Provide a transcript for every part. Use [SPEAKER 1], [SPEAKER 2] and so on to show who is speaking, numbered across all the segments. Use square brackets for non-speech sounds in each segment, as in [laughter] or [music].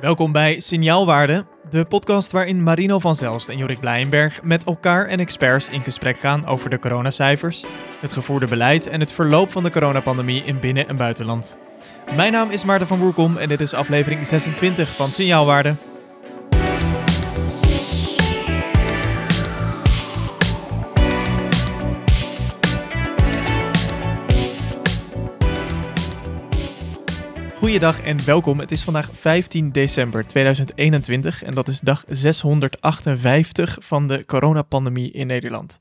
[SPEAKER 1] Welkom bij Signaalwaarde, de podcast waarin Marino van Zelst en Jorik Blijenberg met elkaar en experts in gesprek gaan over de coronacijfers, het gevoerde beleid en het verloop van de coronapandemie in binnen- en buitenland. Mijn naam is Maarten van Woerkom en dit is aflevering 26 van Signaalwaarde. Goeiedag en welkom. Het is vandaag 15 december 2021 en dat is dag 658 van de coronapandemie in Nederland.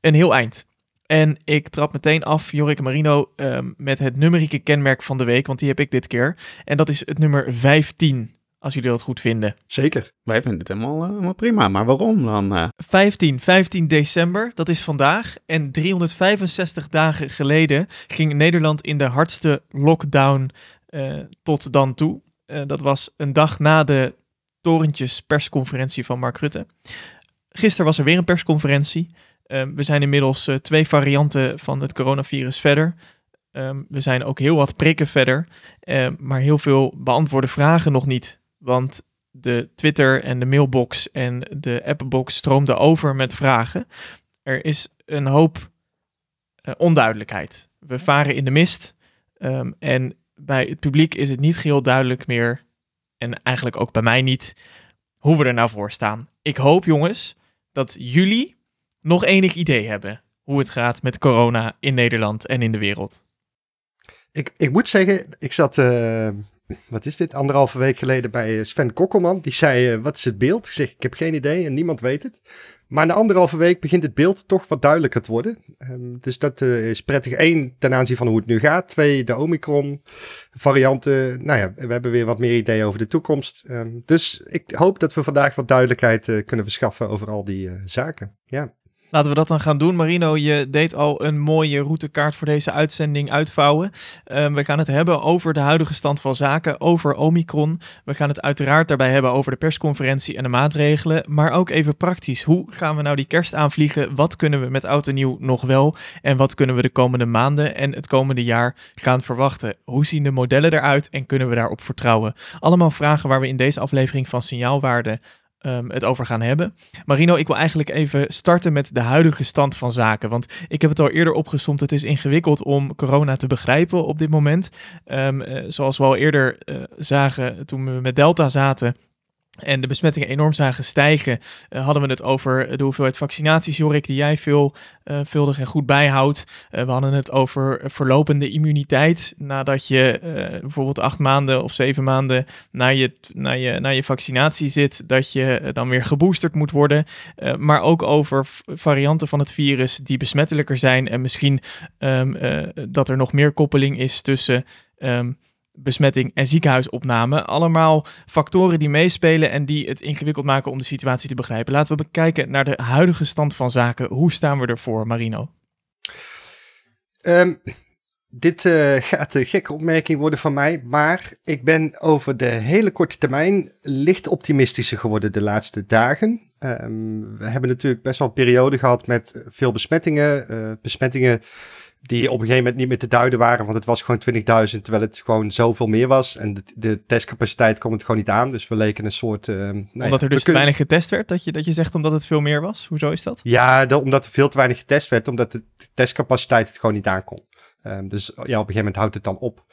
[SPEAKER 1] Een heel eind. En ik trap meteen af, Jorik Marino, um, met het numerieke kenmerk van de week, want die heb ik dit keer. En dat is het nummer 15, als jullie dat goed vinden.
[SPEAKER 2] Zeker.
[SPEAKER 3] Wij vinden het helemaal, uh, helemaal prima, maar waarom dan? Uh...
[SPEAKER 1] 15, 15 december, dat is vandaag. En 365 dagen geleden ging Nederland in de hardste lockdown uh, tot dan toe. Uh, dat was een dag na de torentjes persconferentie van Mark Rutte. Gisteren was er weer een persconferentie. Uh, we zijn inmiddels twee varianten van het coronavirus verder. Um, we zijn ook heel wat prikken verder, maar heel veel beantwoorde vragen nog niet. Want de Twitter en de mailbox en de appbox stroomden over met vragen. Er is een hoop onduidelijkheid. We varen in de mist en bij het publiek is het niet geheel duidelijk meer, en eigenlijk ook bij mij niet, hoe we er nou voor staan. Ik hoop, jongens, dat jullie nog enig idee hebben hoe het gaat met corona in Nederland en in de wereld.
[SPEAKER 2] Ik, ik moet zeggen, ik zat, uh, wat is dit, anderhalve week geleden bij Sven Kokkelman. Die zei, uh, wat is het beeld? Ik zeg, ik heb geen idee en niemand weet het. Maar na anderhalve week begint het beeld toch wat duidelijker te worden. Um, dus dat uh, is prettig. Eén, ten aanzien van hoe het nu gaat. Twee, de Omicron varianten. Nou ja, we hebben weer wat meer ideeën over de toekomst. Um, dus ik hoop dat we vandaag wat duidelijkheid uh, kunnen verschaffen over al die uh, zaken. Ja.
[SPEAKER 1] Laten we dat dan gaan doen. Marino, je deed al een mooie routekaart voor deze uitzending uitvouwen. Um, we gaan het hebben over de huidige stand van zaken, over Omicron. We gaan het uiteraard daarbij hebben over de persconferentie en de maatregelen. Maar ook even praktisch. Hoe gaan we nou die kerst aanvliegen? Wat kunnen we met oud en nieuw nog wel? En wat kunnen we de komende maanden en het komende jaar gaan verwachten? Hoe zien de modellen eruit en kunnen we daarop vertrouwen? Allemaal vragen waar we in deze aflevering van Signaalwaarde um, het over gaan hebben. Marino, ik wil eigenlijk even starten met de huidige stand van zaken. Want ik heb het al eerder opgezomd. Het is ingewikkeld om corona te begrijpen op dit moment. Um, uh, zoals we al eerder uh, zagen toen we met Delta zaten en de besmettingen enorm zagen stijgen, uh, hadden we het over de hoeveelheid vaccinaties, Jorik, die jij veelvuldig uh, en goed bijhoudt. Uh, we hadden het over verlopende immuniteit, nadat je bijvoorbeeld acht maanden of zeven maanden na je, na je, na je vaccinatie zit, dat je dan weer geboosterd moet worden. maar ook over varianten van het virus die besmettelijker zijn en misschien um, dat er nog meer koppeling is tussen... Um, besmetting en ziekenhuisopname. Allemaal factoren die meespelen en die het ingewikkeld maken om de situatie te begrijpen. Laten we bekijken naar de huidige stand van zaken. Hoe staan we ervoor, Marino?
[SPEAKER 2] Um, dit uh, gaat een gekke opmerking worden van mij, maar ik ben over de hele korte termijn licht optimistischer geworden de laatste dagen. Um, we hebben natuurlijk best wel een periode gehad met veel besmettingen. Uh, besmettingen die op een gegeven moment niet meer te duiden waren, want het was gewoon 20.000, terwijl het gewoon zoveel meer was. En de, de, testcapaciteit kon het gewoon niet aan, dus we leken een soort... Uh,
[SPEAKER 1] nee, omdat er dus te weinig getest werd, dat je, dat je zegt omdat het veel meer was? Hoezo is dat?
[SPEAKER 2] Ja, omdat er veel te weinig getest werd, omdat de, de testcapaciteit het gewoon niet aankon. Um, dus ja, op een gegeven moment houdt het dan op.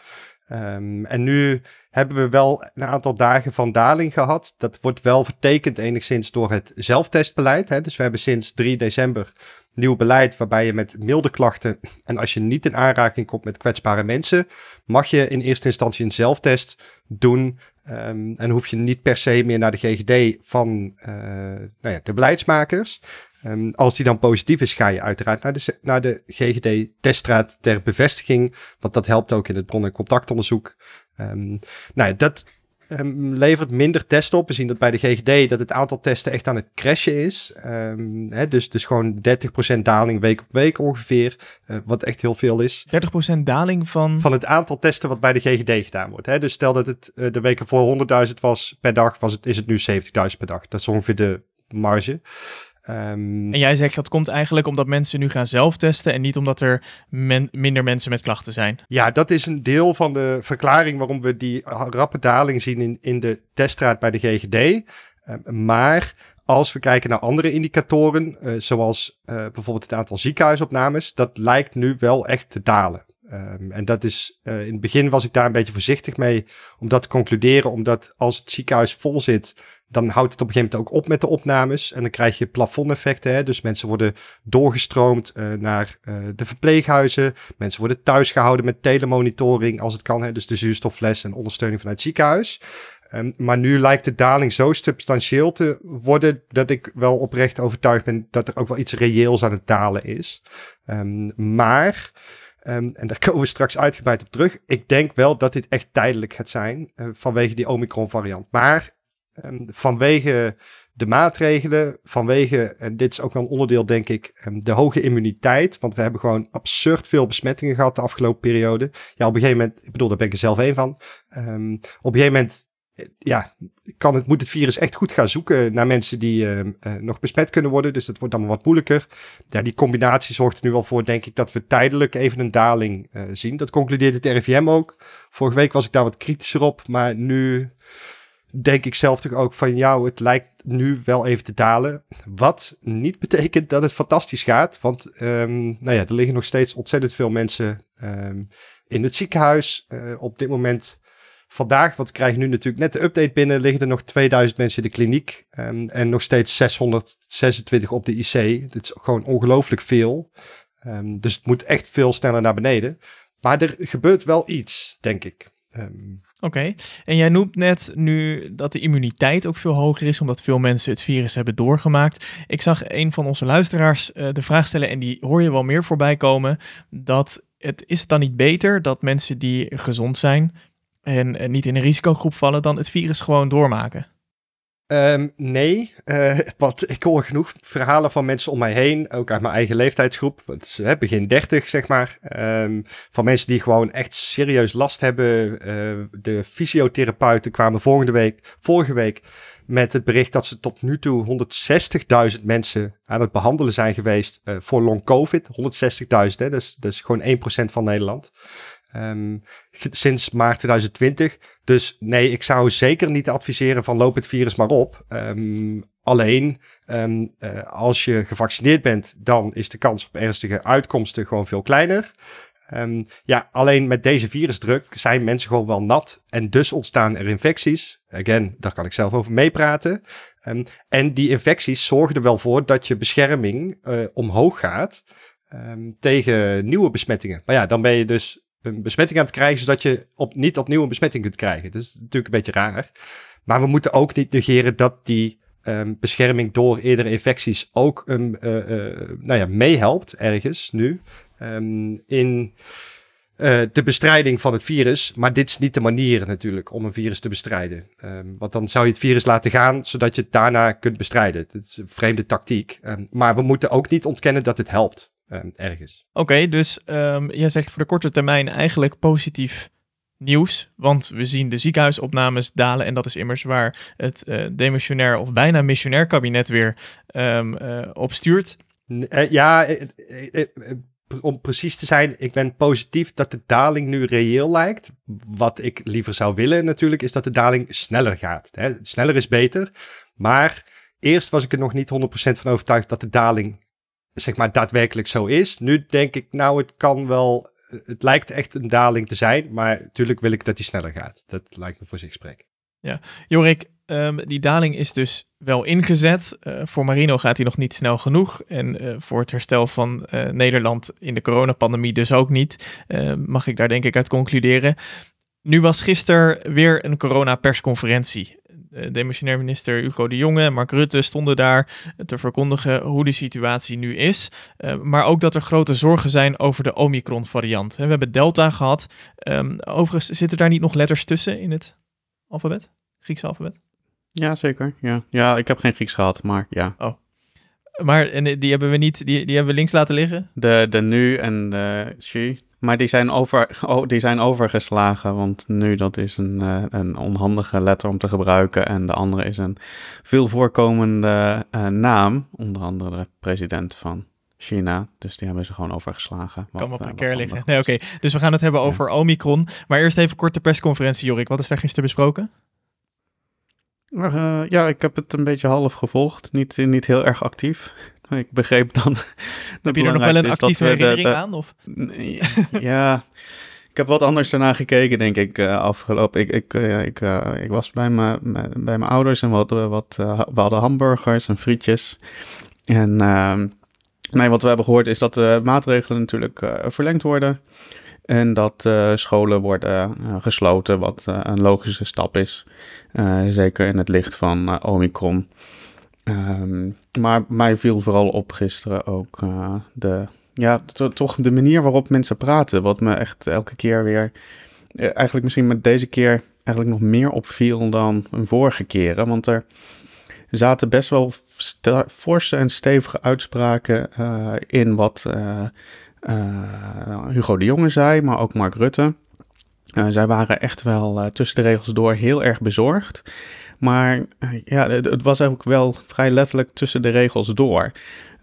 [SPEAKER 2] Um, en nu hebben we wel een aantal dagen van daling gehad. Dat wordt wel vertekend enigszins door het zelftestbeleid. Hè? Dus we hebben sinds 3 december nieuw beleid waarbij je met milde klachten en als je niet in aanraking komt met kwetsbare mensen, mag je in eerste instantie een zelftest doen um, en hoef je niet per se meer naar de GGD van uh, nou ja, de beleidsmakers. Um, als die dan positief is, ga je uiteraard naar de, naar de GGD-teststraat ter bevestiging, want dat helpt ook in het bron- en contactonderzoek. Um, nou ja, dat um, levert minder testen op. We zien dat bij de GGD dat het aantal testen echt aan het crashen is. Um, hè, dus, dus gewoon 30% daling week op week ongeveer, uh, wat echt heel veel is.
[SPEAKER 1] 30% daling van?
[SPEAKER 2] Van het aantal testen wat bij de GGD gedaan wordt. Hè. Dus stel dat het uh, de weken voor 100.000 was per dag, was het, is het nu 70.000 per dag. Dat is ongeveer de marge. Ehm,
[SPEAKER 1] En jij zegt dat komt eigenlijk omdat mensen nu gaan zelftesten en niet omdat er men- minder mensen met klachten zijn.
[SPEAKER 2] Ja, dat is een deel van de verklaring waarom we die rappe daling zien in, in de teststraat bij de GGD. Ehm, maar als we kijken naar andere indicatoren, eh, zoals eh, bijvoorbeeld het aantal ziekenhuisopnames, dat lijkt nu wel echt te dalen. Ehm, en dat is, eh, in het begin was ik daar een beetje voorzichtig mee om dat te concluderen, omdat als het ziekenhuis vol zit, dan houdt het op een gegeven moment ook op met de opnames. En dan krijg je plafondeffecten. Hè? Dus mensen worden doorgestroomd eh, naar eh, de verpleeghuizen. Mensen worden thuis gehouden met telemonitoring als het kan. Hè? Dus de zuurstoffles en ondersteuning vanuit het ziekenhuis. Ehm, maar nu lijkt de daling zo substantieel te worden dat ik wel oprecht overtuigd ben dat er ook wel iets reëels aan het dalen is. Ehm, maar, ehm, en daar [laughs] komen we straks uitgebreid op terug, ik denk wel dat dit echt tijdelijk gaat zijn eh, vanwege die Omicron variant. Maar um, vanwege de maatregelen, vanwege, en dit is ook wel een onderdeel denk ik, um, de hoge immuniteit. Want we hebben gewoon absurd veel besmettingen gehad de afgelopen periode. Ja, op een gegeven moment, ik bedoel, daar ben ik er zelf één van. Op een gegeven moment ja, kan het, moet het virus echt goed gaan zoeken naar mensen die uh, uh, nog besmet kunnen worden. Dus dat wordt dan wat moeilijker. Ja, die combinatie zorgt er nu wel voor, denk ik, dat we tijdelijk even een daling uh, zien. Dat concludeert het RIVM ook. Vorige week was ik daar wat kritischer op, maar nu denk ik zelf toch ook van, ja, het lijkt nu wel even te dalen. Wat niet betekent dat het fantastisch gaat, want um, nou ja, er liggen nog steeds ontzettend veel mensen um, in het ziekenhuis. Op dit moment vandaag, want we krijgen nu natuurlijk net de update binnen, liggen er nog 2000 mensen in de kliniek um, en nog steeds 626 op de IC. Dit is gewoon ongelooflijk veel. Um, dus het moet echt veel sneller naar beneden. Maar er gebeurt wel iets, denk ik. Um,
[SPEAKER 1] Oké, en jij noemt net nu dat de immuniteit ook veel hoger is, omdat veel mensen het virus hebben doorgemaakt. Ik zag een van onze luisteraars uh, de vraag stellen, en die hoor je wel meer voorbij komen, dat het is het dan niet beter dat mensen die gezond zijn, en, en, niet in een risicogroep vallen, dan het virus gewoon doormaken?
[SPEAKER 2] Um, nee, uh, [laughs] want ik hoor genoeg verhalen van mensen om mij heen, ook uit mijn eigen leeftijdsgroep, het hè, begin 30 zeg maar, um, van mensen die gewoon echt serieus last hebben. Uh, de fysiotherapeuten kwamen volgende week, vorige week met het bericht dat ze tot nu toe 160.000 mensen aan het behandelen zijn geweest voor long covid. 160.000, hè, dat is gewoon 1% van Nederland. Um, sinds maart 2020. Dus nee, ik zou zeker niet adviseren van loop het virus maar op. Um, alleen um, uh, als je gevaccineerd bent, dan is de kans op ernstige uitkomsten gewoon veel kleiner. Ja, alleen met deze virusdruk zijn mensen gewoon wel nat en dus ontstaan er infecties. Again, daar kan ik zelf over meepraten. En die infecties zorgen er wel voor dat je bescherming uh, omhoog gaat tegen nieuwe besmettingen. Maar ja, dan ben je dus een besmetting aan het krijgen, zodat je op, niet opnieuw een besmetting kunt krijgen. Dat is natuurlijk een beetje raar. Maar we moeten ook niet negeren dat die um, bescherming door eerdere infecties ook um, uh, uh, nou ja, meehelpt ergens nu um, in uh, de bestrijding van het virus. Maar dit is niet de manier natuurlijk om een virus te bestrijden. Want dan zou je het virus laten gaan, zodat je het daarna kunt bestrijden. Het is een vreemde tactiek. Maar we moeten ook niet ontkennen dat het helpt. Um, ergens.
[SPEAKER 1] Oké, okay, dus um, jij zegt voor de korte termijn eigenlijk positief nieuws. Want we zien de ziekenhuisopnames dalen. En dat is immers waar het uh, demissionair of bijna missionair kabinet weer um, uh, op stuurt.
[SPEAKER 2] Uh, ja, om precies te zijn, ik ben positief dat de daling nu reëel lijkt. Wat ik liever zou willen natuurlijk, is dat de daling sneller gaat. Hè? Sneller is beter. Maar eerst was ik er nog niet 100% van overtuigd dat de daling zeg maar daadwerkelijk zo is. Nu denk ik, nou, het kan wel. Het lijkt echt een daling te zijn, maar natuurlijk wil ik dat die sneller gaat. Dat lijkt me voor zich spreken.
[SPEAKER 1] Ja, Jorik, um, die daling is dus wel ingezet. Uh, voor Marino gaat hij nog niet snel genoeg. En uh, voor het herstel van uh, Nederland in de coronapandemie dus ook niet. mag ik daar denk ik uit concluderen. Nu was gisteren weer een corona-persconferentie demissionair minister Hugo de Jonge en Mark Rutte stonden daar te verkondigen hoe de situatie nu is. Uh, maar ook dat er grote zorgen zijn over de Omicron-variant. We hebben Delta gehad. Um, overigens, zitten daar niet nog letters tussen in het alfabet? Griekse alfabet?
[SPEAKER 3] Ja, zeker. Ja, ja ik heb geen Grieks gehad, maar ja.
[SPEAKER 1] Oh. Maar en die hebben we niet, die, die hebben we links laten liggen?
[SPEAKER 3] De, de nu en de she. Maar die zijn, over, oh, die zijn overgeslagen, want nu dat is een, uh, een onhandige letter om te gebruiken en de andere is een veel voorkomende uh, naam, onder andere de president van China. Dus die hebben ze gewoon overgeslagen.
[SPEAKER 1] Wat, kan wel precair uh, liggen. Nee, oké. Okay. Dus we gaan het hebben over ja. Omicron. Maar eerst even kort de persconferentie, Jorik. Wat is daar gisteren besproken?
[SPEAKER 3] Uh, ja, ik heb het een beetje half gevolgd. Niet, niet heel erg actief. Ik begreep dan.
[SPEAKER 1] Heb [laughs] je er nog wel een actieve herinnering de, aan? Of?
[SPEAKER 3] Ja, [laughs] ik heb wat anders daarna gekeken, denk ik, uh, afgelopen. Ik, ik, uh, ik, uh, ik was bij, me, bij mijn ouders en wat, wat, we hadden hamburgers en frietjes. En ehm, nee, wat we hebben gehoord is dat de maatregelen natuurlijk verlengd worden. En dat scholen worden gesloten, wat een logische stap is. zeker in het licht van Omicron. Um, maar mij viel vooral op gisteren ook uh, de, ja, toch de manier waarop mensen praten. Wat me echt elke keer weer, eh, eigenlijk misschien met deze keer eigenlijk nog meer opviel dan een vorige keren. Want er zaten best wel forse en stevige uitspraken uh, in wat Hugo de Jonge zei, maar ook Mark Rutte. zij waren echt wel tussen de regels door heel erg bezorgd. Maar eh, ja, het, was ook wel vrij letterlijk tussen de regels door.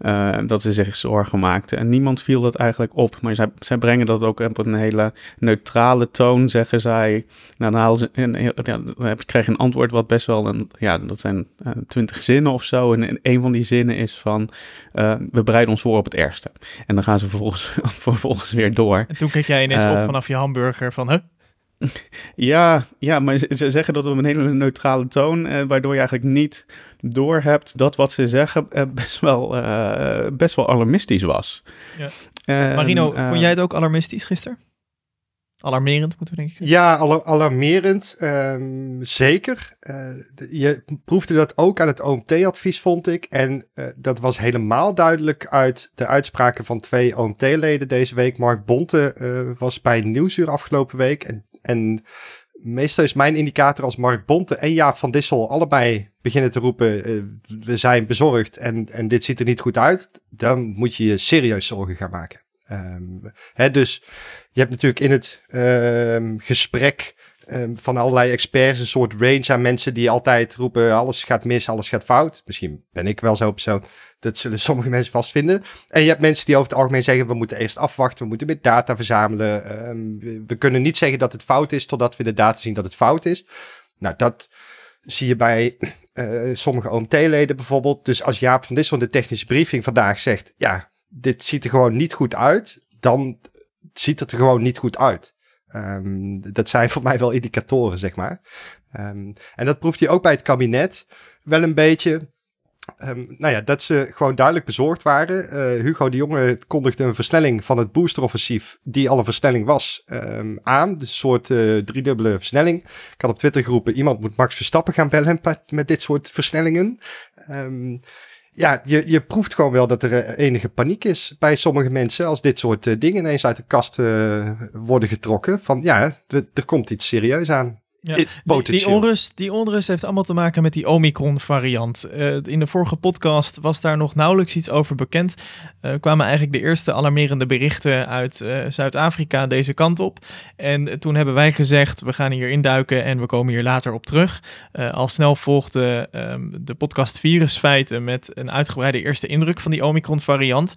[SPEAKER 3] Uh, dat ze zich zorgen maakten. En niemand viel dat eigenlijk op. Maar zij, zij brengen dat ook op een hele neutrale toon, zeggen zij. Nou, dan, ze, en, ja, dan krijg je een antwoord wat best wel een, ja, dat zijn uh, twintig zinnen of zo. En, en een van die zinnen is van, uh, we bereiden ons voor op het ergste. En dan gaan ze vervolgens, [laughs] vervolgens weer door.
[SPEAKER 1] En toen keek jij ineens op vanaf je hamburger van, huh?
[SPEAKER 3] Ja, ja, maar ze zeggen dat op een hele neutrale toon, eh, waardoor je eigenlijk niet doorhebt dat wat ze zeggen eh, best, wel, uh, best wel alarmistisch was.
[SPEAKER 1] Ja. Marino, vond jij het ook alarmistisch gisteren? Alarmerend, moeten we denk ik
[SPEAKER 2] Ja, al alarmerend, um, zeker. Uh, je proefde dat ook aan het OMT-advies, vond ik. En uh, dat was helemaal duidelijk uit de uitspraken van twee OMT-leden deze week. Mark Bonte uh, was bij Nieuwsuur afgelopen week. En en meestal is mijn indicator als Mark Bonte en Jaap van Dissel allebei beginnen te roepen: uh, we zijn bezorgd en, en dit ziet er niet goed uit. Dan moet je je serieus zorgen gaan maken. Um, hè, dus je hebt natuurlijk in het um, gesprek um, van allerlei experts een soort range aan mensen die altijd roepen: alles gaat mis, alles gaat fout. Misschien ben ik wel zo persoon. Dat zullen [laughs] sommige mensen vast vinden. En je hebt mensen die over het algemeen zeggen: we moeten eerst afwachten, we moeten meer data verzamelen. Um, we, kunnen niet zeggen dat het fout is totdat we de data zien dat het fout is. Nou, dat zie je bij uh, [clears throat] sommige OMT-leden bijvoorbeeld. Dus als Jaap van Dissel de technische briefing vandaag zegt: ja, dit ziet er gewoon niet goed uit, dan ziet het er gewoon niet goed uit. Um, dat zijn voor mij wel indicatoren, zeg maar. Um, en dat proeft hij ook bij het kabinet wel een beetje. Um, nou ja, dat ze gewoon duidelijk bezorgd waren. Uh, Hugo de Jonge kondigde een versnelling van het boosteroffensief, die al een versnelling was, aan. Dus een soort uh, driedubbele versnelling. Ik had op Twitter geroepen, iemand moet Max Verstappen gaan bellen met dit soort versnellingen. Um, ja, je, je proeft gewoon wel dat er eh, enige paniek is bij sommige mensen als dit soort uh, dingen ineens uit de kast uh, worden getrokken. Van ja, er komt iets serieus aan.
[SPEAKER 1] Ja, die, die, onrust, die onrust heeft allemaal te maken met die Omicron-variant. Uh, in de vorige podcast was daar nog nauwelijks iets over bekend. Uh, kwamen eigenlijk de eerste alarmerende berichten uit uh, Zuid-Afrika deze kant op. En toen hebben wij gezegd, we gaan hier induiken en we komen hier later op terug. al snel volgde um, de podcast Virusfeiten met een uitgebreide eerste indruk van die Omicron-variant.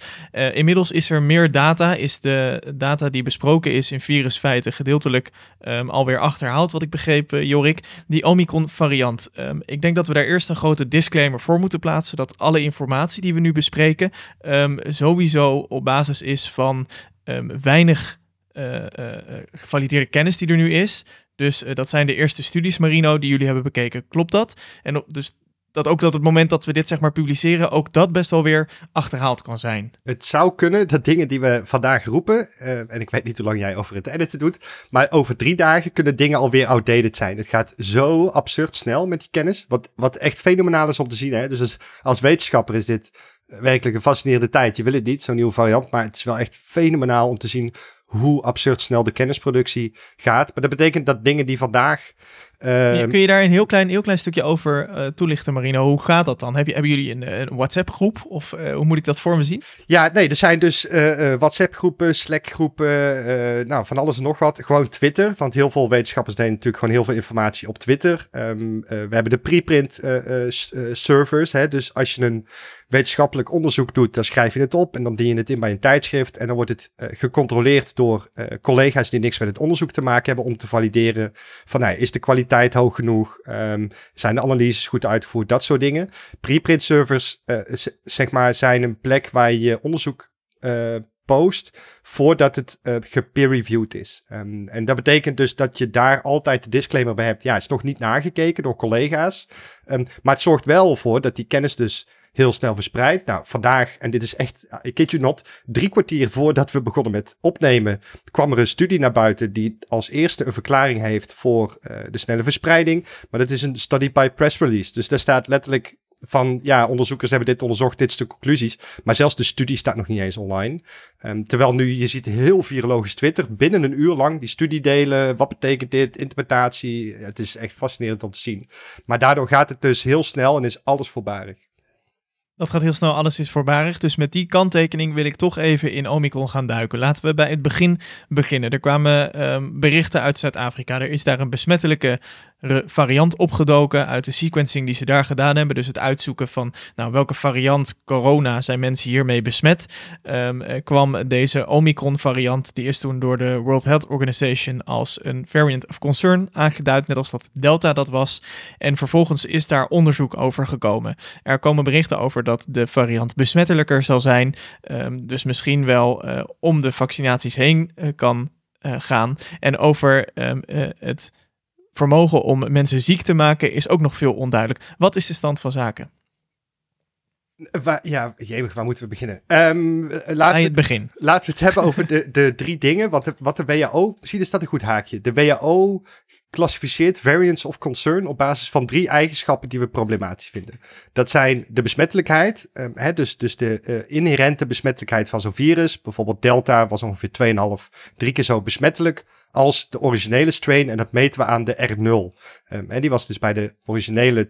[SPEAKER 1] inmiddels is er meer data, is de data die besproken is in Virusfeiten gedeeltelijk um, alweer achterhaald, wat ik begreep Jorik, die Omicron-variant. Um, ik denk dat we daar eerst een grote disclaimer voor moeten plaatsen. Dat alle informatie die we nu bespreken um, sowieso op basis is van um, weinig uh, uh, gevalideerde kennis die er nu is. Dus dat zijn de eerste studies, Marino, die jullie hebben bekeken. Klopt dat? En op, dus dat ook dat het moment dat we dit zeg maar publiceren, ook dat best wel weer achterhaald kan zijn.
[SPEAKER 2] Het zou kunnen dat dingen die we vandaag roepen, uh, en ik weet niet hoe lang jij over het editen doet, maar over drie dagen kunnen dingen alweer outdated zijn. Het gaat zo absurd snel met die kennis, wat, wat echt fenomenaal is om te zien. Hè? Dus als, als wetenschapper is dit werkelijk een fascinerende tijd. Je wil het niet, zo'n nieuwe variant, maar het is wel echt fenomenaal om te zien hoe absurd snel de kennisproductie gaat. Maar dat betekent dat dingen die vandaag Ehm,
[SPEAKER 1] kun je daar een heel klein, heel klein stukje over uh, toelichten, Marino? Hoe gaat dat dan? Heb je, hebben jullie een, een WhatsApp-groep? Of uh, hoe moet ik dat voor me zien?
[SPEAKER 2] Ja, nee, er zijn dus WhatsApp-groepen, Slack-groepen, nou, van alles en nog wat. Gewoon Twitter, want heel veel wetenschappers delen natuurlijk gewoon heel veel informatie op Twitter. Um, we hebben de preprint servers, hè, dus als je een wetenschappelijk onderzoek doet, dan schrijf je het op en dan dien je het in bij een tijdschrift. En dan wordt het uh, gecontroleerd door uh, collega's die niks met het onderzoek te maken hebben om te valideren van nou, is de kwaliteit hoog genoeg? Um, zijn de analyses goed uitgevoerd? Dat soort dingen. Preprint servers uh, zeg maar, zijn een plek waar je onderzoek post voordat het uh, gepeer-reviewed is. Um, en dat betekent dus dat je daar altijd de disclaimer bij hebt. Ja, is nog niet nagekeken door collega's. Um, maar het zorgt wel voor dat die kennis dus heel snel verspreid. Nou, vandaag, en dit is echt, ik kid you not, drie kwartier voordat we begonnen met opnemen, kwam er een studie naar buiten die als eerste een verklaring heeft voor uh, de snelle verspreiding. Maar dat is een study by press release. Dus daar staat letterlijk van, ja, onderzoekers hebben dit onderzocht, dit is de conclusies. Maar zelfs de studie staat nog niet eens online. Um, terwijl nu, je ziet heel virologisch Twitter, binnen een uur lang die studie delen. Wat betekent dit? Interpretatie. Het is echt fascinerend om te zien. Maar daardoor gaat het dus heel snel en is alles voorbarig.
[SPEAKER 1] Dat gaat heel snel, alles is voorbarig. Dus met die kanttekening wil ik toch even in Omicron gaan duiken. Laten we bij het begin beginnen. Er kwamen um, berichten uit Zuid-Afrika. Er is daar een besmettelijke variant opgedoken uit de sequencing die ze daar gedaan hebben. Dus het uitzoeken van nou, welke variant corona zijn mensen hiermee besmet. Um, kwam deze Omicron variant, die is toen door de World Health Organization als een variant of concern aangeduid, net als dat Delta dat was. En vervolgens is daar onderzoek over gekomen. Er komen berichten over dat de variant besmettelijker zal zijn. Um, dus misschien wel uh, om de vaccinaties heen uh, kan uh, gaan. En over um, het vermogen om mensen ziek te maken is ook nog veel onduidelijk. Wat is de stand van zaken?
[SPEAKER 2] Waar, ja, jemig, waar moeten we beginnen? Um, laten,
[SPEAKER 1] we het, begin.
[SPEAKER 2] laten we het hebben over [laughs] de, de drie dingen. Wat de, wat de WHO, misschien is dat een goed haakje. De WHO klassificeert variants of concern op basis van drie eigenschappen die we problematisch vinden. Dat zijn de besmettelijkheid, hè, dus, dus de uh, inherente besmettelijkheid van zo'n virus. Bijvoorbeeld Delta was ongeveer 2,5, drie keer zo besmettelijk als de originele strain. En dat meten we aan de R0. Um, en die was dus bij de originele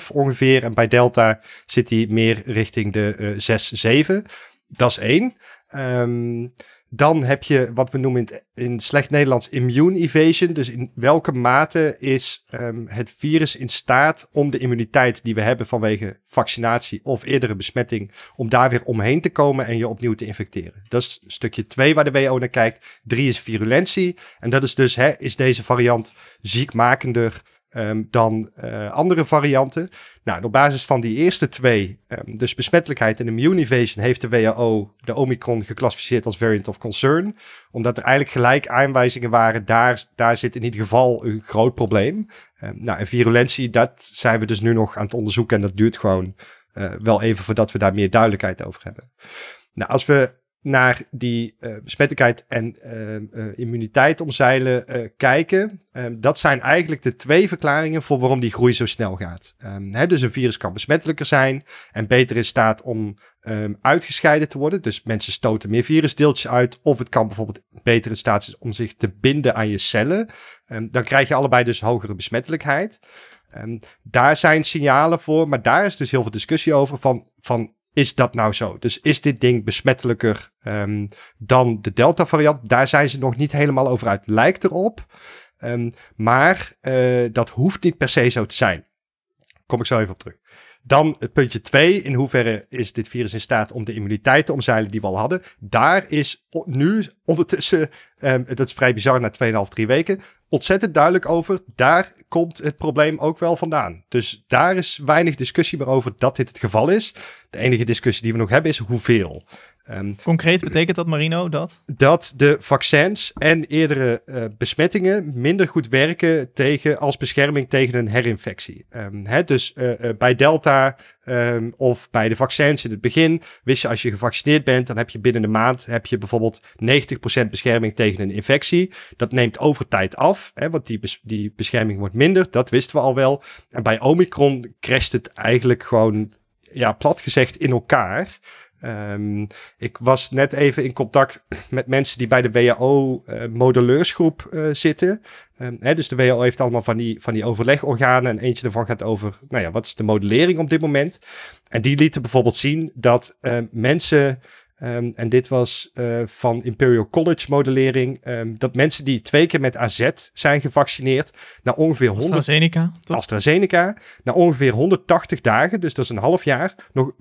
[SPEAKER 2] 2,5 ongeveer. En bij Delta zit die meer richting de uh, 6, 7. Dat is één. Um, dan heb je wat we noemen in, in slecht Nederlands immune evasion. Dus in welke mate is um, het virus in staat om de immuniteit die we hebben vanwege vaccinatie of eerdere besmetting, om daar weer omheen te komen en je opnieuw te infecteren. Dat is stukje 2 waar de WHO naar kijkt. 3 is virulentie. En dat is dus, hè, is deze variant ziekmakender um, dan uh, andere varianten. Nou, op basis van die eerste twee, um, dus besmettelijkheid en immune evasion, heeft de WHO de Omicron geclassificeerd als variant of concern. Omdat er eigenlijk gelijk aanwijzingen waren, daar, daar zit in ieder geval een groot probleem. Um, nou, en virulentie, dat zijn we dus nu nog aan het onderzoeken en dat duurt gewoon uh, wel even voordat we daar meer duidelijkheid over hebben. Nou, als we naar die besmettelijkheid en uh, immuniteit omzeilen kijken. Um, dat zijn eigenlijk de twee verklaringen voor waarom die groei zo snel gaat. Um, hè, dus een virus kan besmettelijker zijn en beter in staat om um, uitgescheiden te worden. Dus mensen stoten meer virusdeeltjes uit. Of het kan bijvoorbeeld beter in staat zijn om zich te binden aan je cellen. dan krijg je allebei dus hogere besmettelijkheid. daar zijn signalen voor, maar daar is dus heel veel discussie over van, van is dat nou zo? Dus is dit ding besmettelijker um, dan de Delta-variant? Daar zijn ze nog niet helemaal over uit. Lijkt erop. Um, maar uh, dat hoeft niet per se zo te zijn. Kom ik zo even op terug. Dan het puntje 2. In hoeverre is dit virus in staat om de immuniteit te omzeilen die we al hadden? Daar is nu ondertussen, dat is vrij bizar na 2,5, 3 weken, ontzettend duidelijk over. Daar komt het probleem ook wel vandaan. Dus daar is weinig discussie meer over dat dit het geval is. De enige discussie die we nog hebben is hoeveel.
[SPEAKER 1] Um, Concreet betekent dat, Marino, dat?
[SPEAKER 2] Dat de vaccins en eerdere uh, besmettingen minder goed werken tegen, als bescherming tegen een herinfectie. Um, hè, dus uh, uh, bij Delta um, of bij de vaccins in het begin wist je als je gevaccineerd bent, dan heb je binnen een maand heb je bijvoorbeeld 90% bescherming tegen een infectie. Dat neemt over tijd af, hè, want die, bes die bescherming wordt minder. Dat wisten we al wel. En bij Omicron crasht het eigenlijk gewoon ja, plat gezegd in elkaar. Ehm, ik was net even in contact met mensen die bij de WHO-modelleursgroep uh, zitten. Um, hè, dus de WHO heeft allemaal van die, van die overlegorganen. En eentje daarvan gaat over, nou ja, wat is de modellering op dit moment? En die lieten bijvoorbeeld zien dat uh, mensen Um, en dit was uh, van Imperial College modellering. Um, dat mensen die twee keer met AZ zijn gevaccineerd, na ongeveer 100...
[SPEAKER 1] AstraZeneca, toch?
[SPEAKER 2] AstraZeneca, na ongeveer 180 dagen, dus dat is een half jaar, nog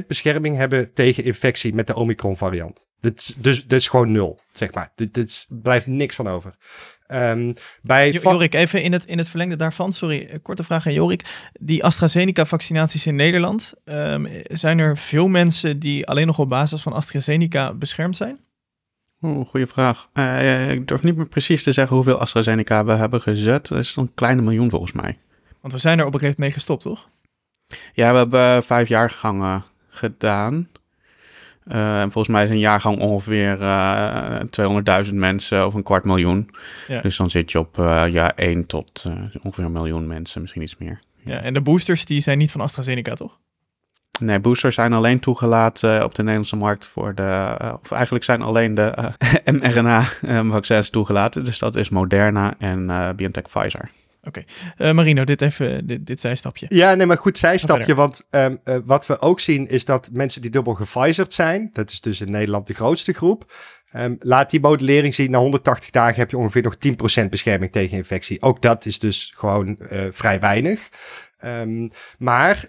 [SPEAKER 2] 5% bescherming hebben tegen infectie met de Omicron variant. Dit, dus dit is gewoon nul, zeg maar. Dit, dit blijft niks van over.
[SPEAKER 1] Um, bij Jorik, even in het, in het verlengde daarvan, sorry, korte vraag aan Jorik. Die AstraZeneca-vaccinaties in Nederland, um, zijn er veel mensen die alleen nog op basis van AstraZeneca beschermd zijn?
[SPEAKER 3] Oeh, goede vraag. Uh, ik durf niet meer precies te zeggen hoeveel AstraZeneca we hebben gezet. Dat is een kleine miljoen volgens mij.
[SPEAKER 1] Want we zijn er op een gegeven moment mee gestopt, toch?
[SPEAKER 3] Ja, we hebben vijf jaar gangen gedaan. Uh, volgens mij is een jaargang ongeveer uh, eh, 200.000 mensen of een kwart miljoen. Ja. Dus dan zit je op uh, ja, 1 tot ongeveer een miljoen mensen, misschien iets meer.
[SPEAKER 1] Ja. en de boosters die zijn niet van AstraZeneca, toch?
[SPEAKER 3] Nee, boosters zijn alleen toegelaten op de Nederlandse markt voor de. of eigenlijk zijn alleen de [laughs] mRNA-vaccins toegelaten. Dus dat is Moderna en BioNTech Pfizer.
[SPEAKER 1] Oké, okay. uh, Marino, dit even, dit, dit zijstapje.
[SPEAKER 2] Ja, nee, maar goed zijstapje, want um, uh, wat we ook zien is dat mensen die dubbel gepfizerd zijn, dat is dus in Nederland de grootste groep, um, laat die modellering zien, na 180 dagen heb je ongeveer nog 10% bescherming tegen infectie. Ook dat is dus gewoon uh, vrij weinig. Um, maar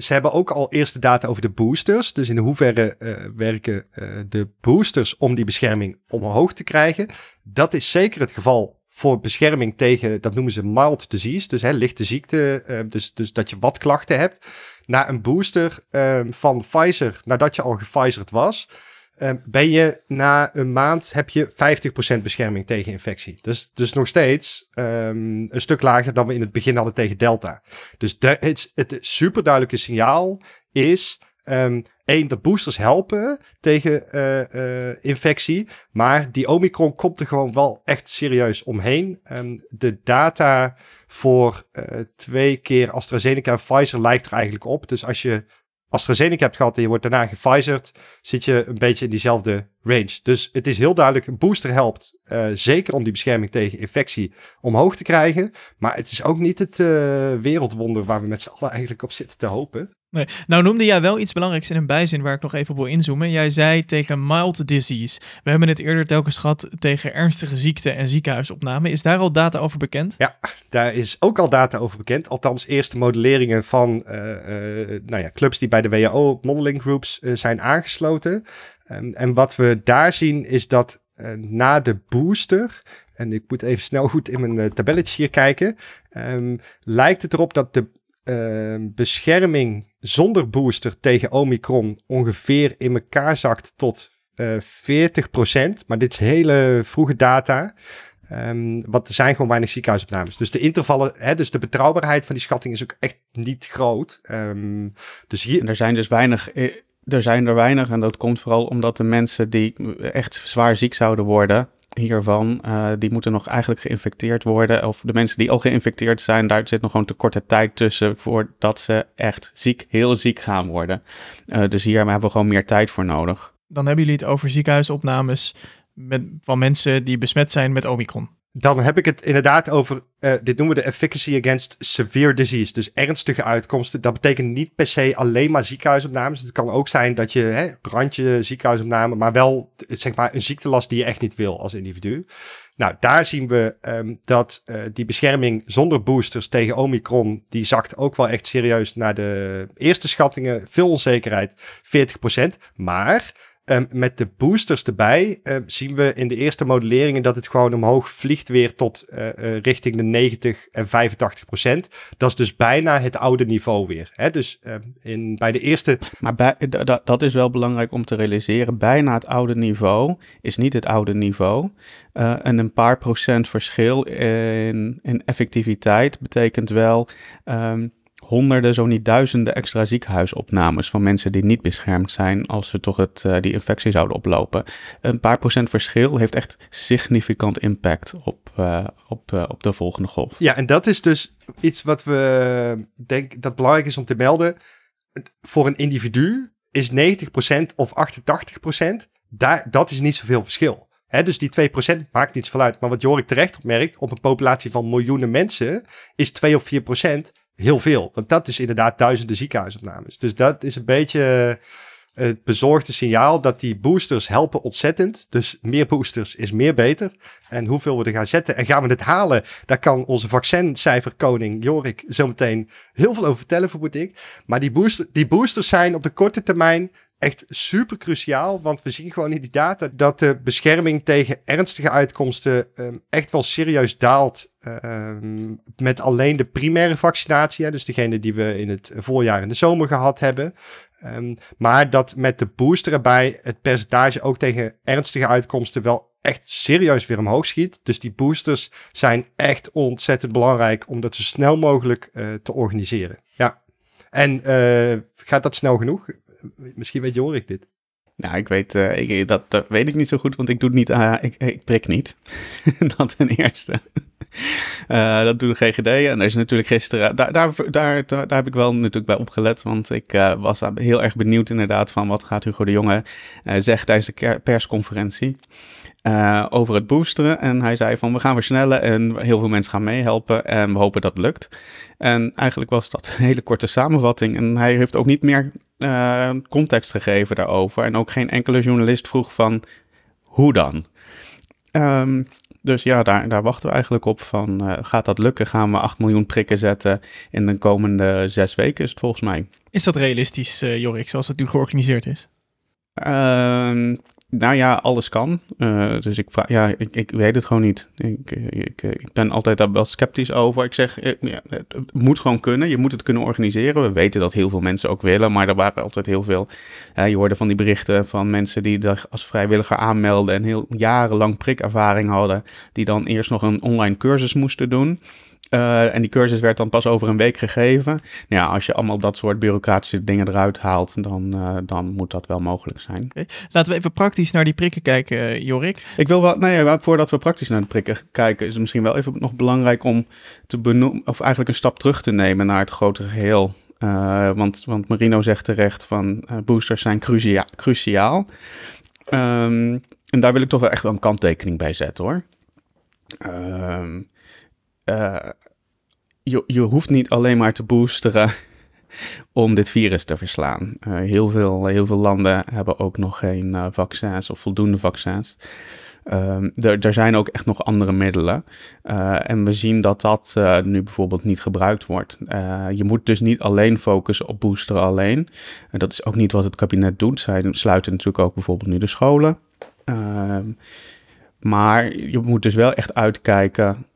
[SPEAKER 2] ze hebben ook al eerste data over de boosters. Dus in hoeverre werken de boosters om die bescherming omhoog te krijgen. Dat is zeker het geval voor bescherming tegen, dat noemen ze mild disease, dus hè, lichte ziekte, uh, dus, dus dat je wat klachten hebt, na een booster uh, van Pfizer, nadat je al gefizerd was, uh, ben je na een maand heb je 50% bescherming tegen infectie. Dus, dus nog steeds um, een stuk lager dan we in het begin hadden tegen Delta. Dus het, het superduidelijke signaal is Eén, de boosters helpen tegen uh, uh, infectie. Maar die Omicron komt er gewoon wel echt serieus omheen. Um, de data voor uh, twee keer AstraZeneca en Pfizer lijkt er eigenlijk op. Dus als je AstraZeneca hebt gehad en je wordt daarna gefizerd, zit je een beetje in diezelfde range. Dus het is heel duidelijk, een booster helpt zeker om die bescherming tegen infectie omhoog te krijgen. Maar het is ook niet het uh, wereldwonder waar we met z'n allen eigenlijk op zitten te hopen.
[SPEAKER 1] Nou noemde jij wel iets belangrijks in een bijzin waar ik nog even op wil inzoomen. Jij zei tegen mild disease. We hebben het eerder telkens gehad tegen ernstige ziekte en ziekenhuisopname. Is daar al data over bekend?
[SPEAKER 2] Ja, daar is ook al data over bekend. Althans, eerste modelleringen van uh, uh, nou ja, clubs die bij de WHO modeling groups uh, zijn aangesloten. Um, en wat we daar zien is dat na de booster en ik moet even snel goed in mijn tabelletje hier kijken. Um, lijkt het erop dat de uh, bescherming zonder booster tegen Omicron ongeveer in elkaar zakt tot uh, eh, 40%. Maar dit is hele vroege data. Um, er zijn gewoon weinig ziekenhuisopnames. Dus de intervallen, hè, dus de betrouwbaarheid van die schatting is ook echt niet groot. Um,
[SPEAKER 3] dus hier... er zijn dus weinig, eh, er zijn er weinig en dat komt vooral omdat de mensen die echt zwaar ziek zouden worden, hiervan, uh, die moeten nog eigenlijk geïnfecteerd worden. Of de mensen die al geïnfecteerd zijn, daar zit nog gewoon te korte tijd tussen voordat ze echt ziek, heel ziek gaan worden. Uh, dus hier hebben we gewoon meer tijd voor nodig.
[SPEAKER 1] Dan hebben jullie het over ziekenhuisopnames met, van mensen die besmet zijn met Omicron.
[SPEAKER 2] Dan heb ik het inderdaad over, uh, dit noemen we de efficacy against severe disease. Dus ernstige uitkomsten. Dat betekent niet per se alleen maar ziekenhuisopnames. Het kan ook zijn dat je, hè, randje ziekenhuisopname, maar wel zeg maar een ziektelast die je echt niet wil als individu. Nou, daar zien we um, dat uh, die bescherming zonder boosters tegen Omicron, die zakt ook wel echt serieus naar de eerste schattingen. Veel onzekerheid, 40%. Maar Um, met de boosters erbij uh, zien we in de eerste modelleringen dat het gewoon omhoog vliegt weer tot uh, uh, richting de 90 en 85 procent. Dat is dus bijna het oude niveau weer. Hè? Dus ehm, in, bij de eerste.
[SPEAKER 3] Maar dat is wel belangrijk om te realiseren. Bijna het oude niveau is niet het oude niveau. en een paar procent verschil in, in effectiviteit betekent wel. Honderden, zo niet duizenden extra ziekenhuisopnames van mensen die niet beschermd zijn als ze toch het, uh, die infectie zouden oplopen. Een paar procent verschil heeft echt significant impact op, uh, op, uh, op de volgende golf.
[SPEAKER 2] Ja, en dat is dus iets wat we denken dat belangrijk is om te melden. Voor een individu is 90% of 88%, daar, dat is niet zoveel verschil. Dus die 2% maakt niets veel uit. Maar wat Jorik terecht opmerkt, op een populatie van miljoenen mensen is 2 of 4% heel veel. Want dat is inderdaad duizenden ziekenhuisopnames. Dus dat is een beetje het bezorgde signaal dat die boosters helpen ontzettend. Dus meer boosters is meer beter. En hoeveel we er gaan zetten en gaan we het halen, daar kan onze vaccincijferkoning Jorik zometeen heel veel over vertellen, vermoed ik. Maar die, booster, die boosters zijn op de korte termijn echt super cruciaal. Want we zien gewoon in die data dat de bescherming tegen ernstige uitkomsten um, echt wel serieus daalt. Um, met alleen de primaire vaccinatie. dus degene die we in het voorjaar en de zomer gehad hebben. Um, maar dat met de booster erbij het percentage ook tegen ernstige uitkomsten wel echt serieus weer omhoog schiet. Dus die boosters zijn echt ontzettend belangrijk om dat zo snel mogelijk uh, te organiseren. Ja. En uh, gaat dat snel genoeg? Misschien weet Jorik dit.
[SPEAKER 3] Nou, ik weet, uh, ik, dat, dat, weet ik niet zo goed, want ik doe het niet, uh, ik, ik prik niet. [laughs] dat ten eerste. Uh, [laughs] dat doet de GGD. En er is natuurlijk gisteren, daar, daar, daar, daar, heb ik wel natuurlijk bij opgelet, want ik was heel erg benieuwd inderdaad van wat gaat Hugo de Jonge zeggen tijdens de persconferentie. Uh, over het boosteren. En hij zei van we gaan versnellen en heel veel mensen gaan meehelpen en we hopen dat het lukt. En eigenlijk was dat [laughs] een hele korte samenvatting. En hij heeft ook niet meer uh, context gegeven daarover. En ook geen enkele journalist vroeg van hoe dan. Um, dus ja, daar, daar wachten we eigenlijk op van uh, gaat dat lukken? Gaan we 8 miljoen prikken zetten in de komende zes weken is het volgens mij.
[SPEAKER 1] Is dat realistisch, Jorik, zoals het nu georganiseerd is?
[SPEAKER 3] Nou ja, alles kan. Uh, dus ik, ja, ik, ik weet het gewoon niet. Ik, ik, ik ben altijd daar wel sceptisch over. Ik zeg, eh, ja, het moet gewoon kunnen. Je moet het kunnen organiseren. We weten dat heel veel mensen ook willen, maar er waren altijd heel veel. je hoorde van die berichten van mensen die zich als vrijwilliger aanmelden en heel jarenlang prikervaring hadden, die dan eerst nog een online cursus moesten doen. Uh, en die cursus werd dan pas over een week gegeven. Nou ja, als je allemaal dat soort bureaucratische dingen eruit haalt, dan, uh, dan moet dat wel mogelijk zijn.
[SPEAKER 1] Okay. Laten we even praktisch naar die prikken kijken, uh, Jorik.
[SPEAKER 3] Ik wil wel, nou ja, voordat we praktisch naar de prikken kijken, is het misschien wel even nog belangrijk om te benoemen, of eigenlijk een stap terug te nemen naar het grotere geheel. want, want Marino zegt terecht van boosters zijn crucia cruciaal. Um, en daar wil ik toch wel echt wel een kanttekening bij zetten hoor. Um, je, je hoeft niet alleen maar te boosteren [laughs] om dit virus te verslaan. Uh, heel, veel, heel veel landen hebben ook nog geen uh, vaccins of voldoende vaccins. Um, er, zijn ook echt nog andere middelen. En we zien dat dat nu bijvoorbeeld niet gebruikt wordt. je moet dus niet alleen focussen op boosteren alleen. dat is ook niet wat het kabinet doet. Zij sluiten natuurlijk ook bijvoorbeeld nu de scholen. Ehm, maar je moet dus wel echt uitkijken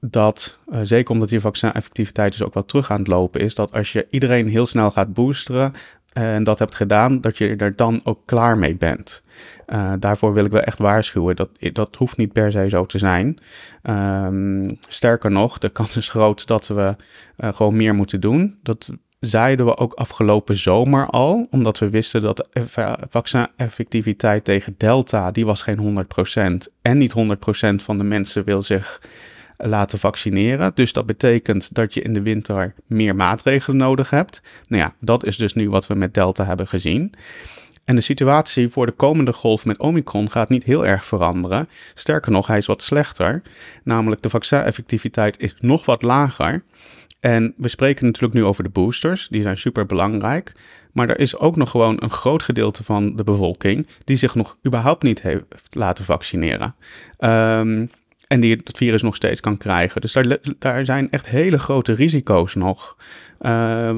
[SPEAKER 3] dat, uh, zeker omdat die vaccineffectiviteit dus ook wel terug aan het lopen is, dat als je iedereen heel snel gaat boosteren en dat hebt gedaan, dat je er dan ook klaar mee bent. Uh, daarvoor wil ik wel echt waarschuwen. Dat, dat hoeft niet per se zo te zijn. Um, sterker nog, de kans is groot dat we gewoon meer moeten doen. Dat zeiden we ook afgelopen zomer al, omdat we wisten dat de vaccineffectiviteit tegen Delta, die was geen 100%. En niet 100% van de mensen wil zich laten vaccineren. Dus dat betekent dat je in de winter meer maatregelen nodig hebt. Nou ja, dat is dus nu wat we met Delta hebben gezien. En de situatie voor de komende golf met Omicron gaat niet heel erg veranderen. Sterker nog, hij is wat slechter. Namelijk de vaccineffectiviteit is nog wat lager. En we spreken natuurlijk nu over de boosters, die zijn super belangrijk. Maar er is ook nog gewoon een groot gedeelte van de bevolking die zich nog überhaupt niet heeft laten vaccineren. Um, en die het virus nog steeds kan krijgen. Dus daar, daar zijn echt hele grote risico's nog. Uh,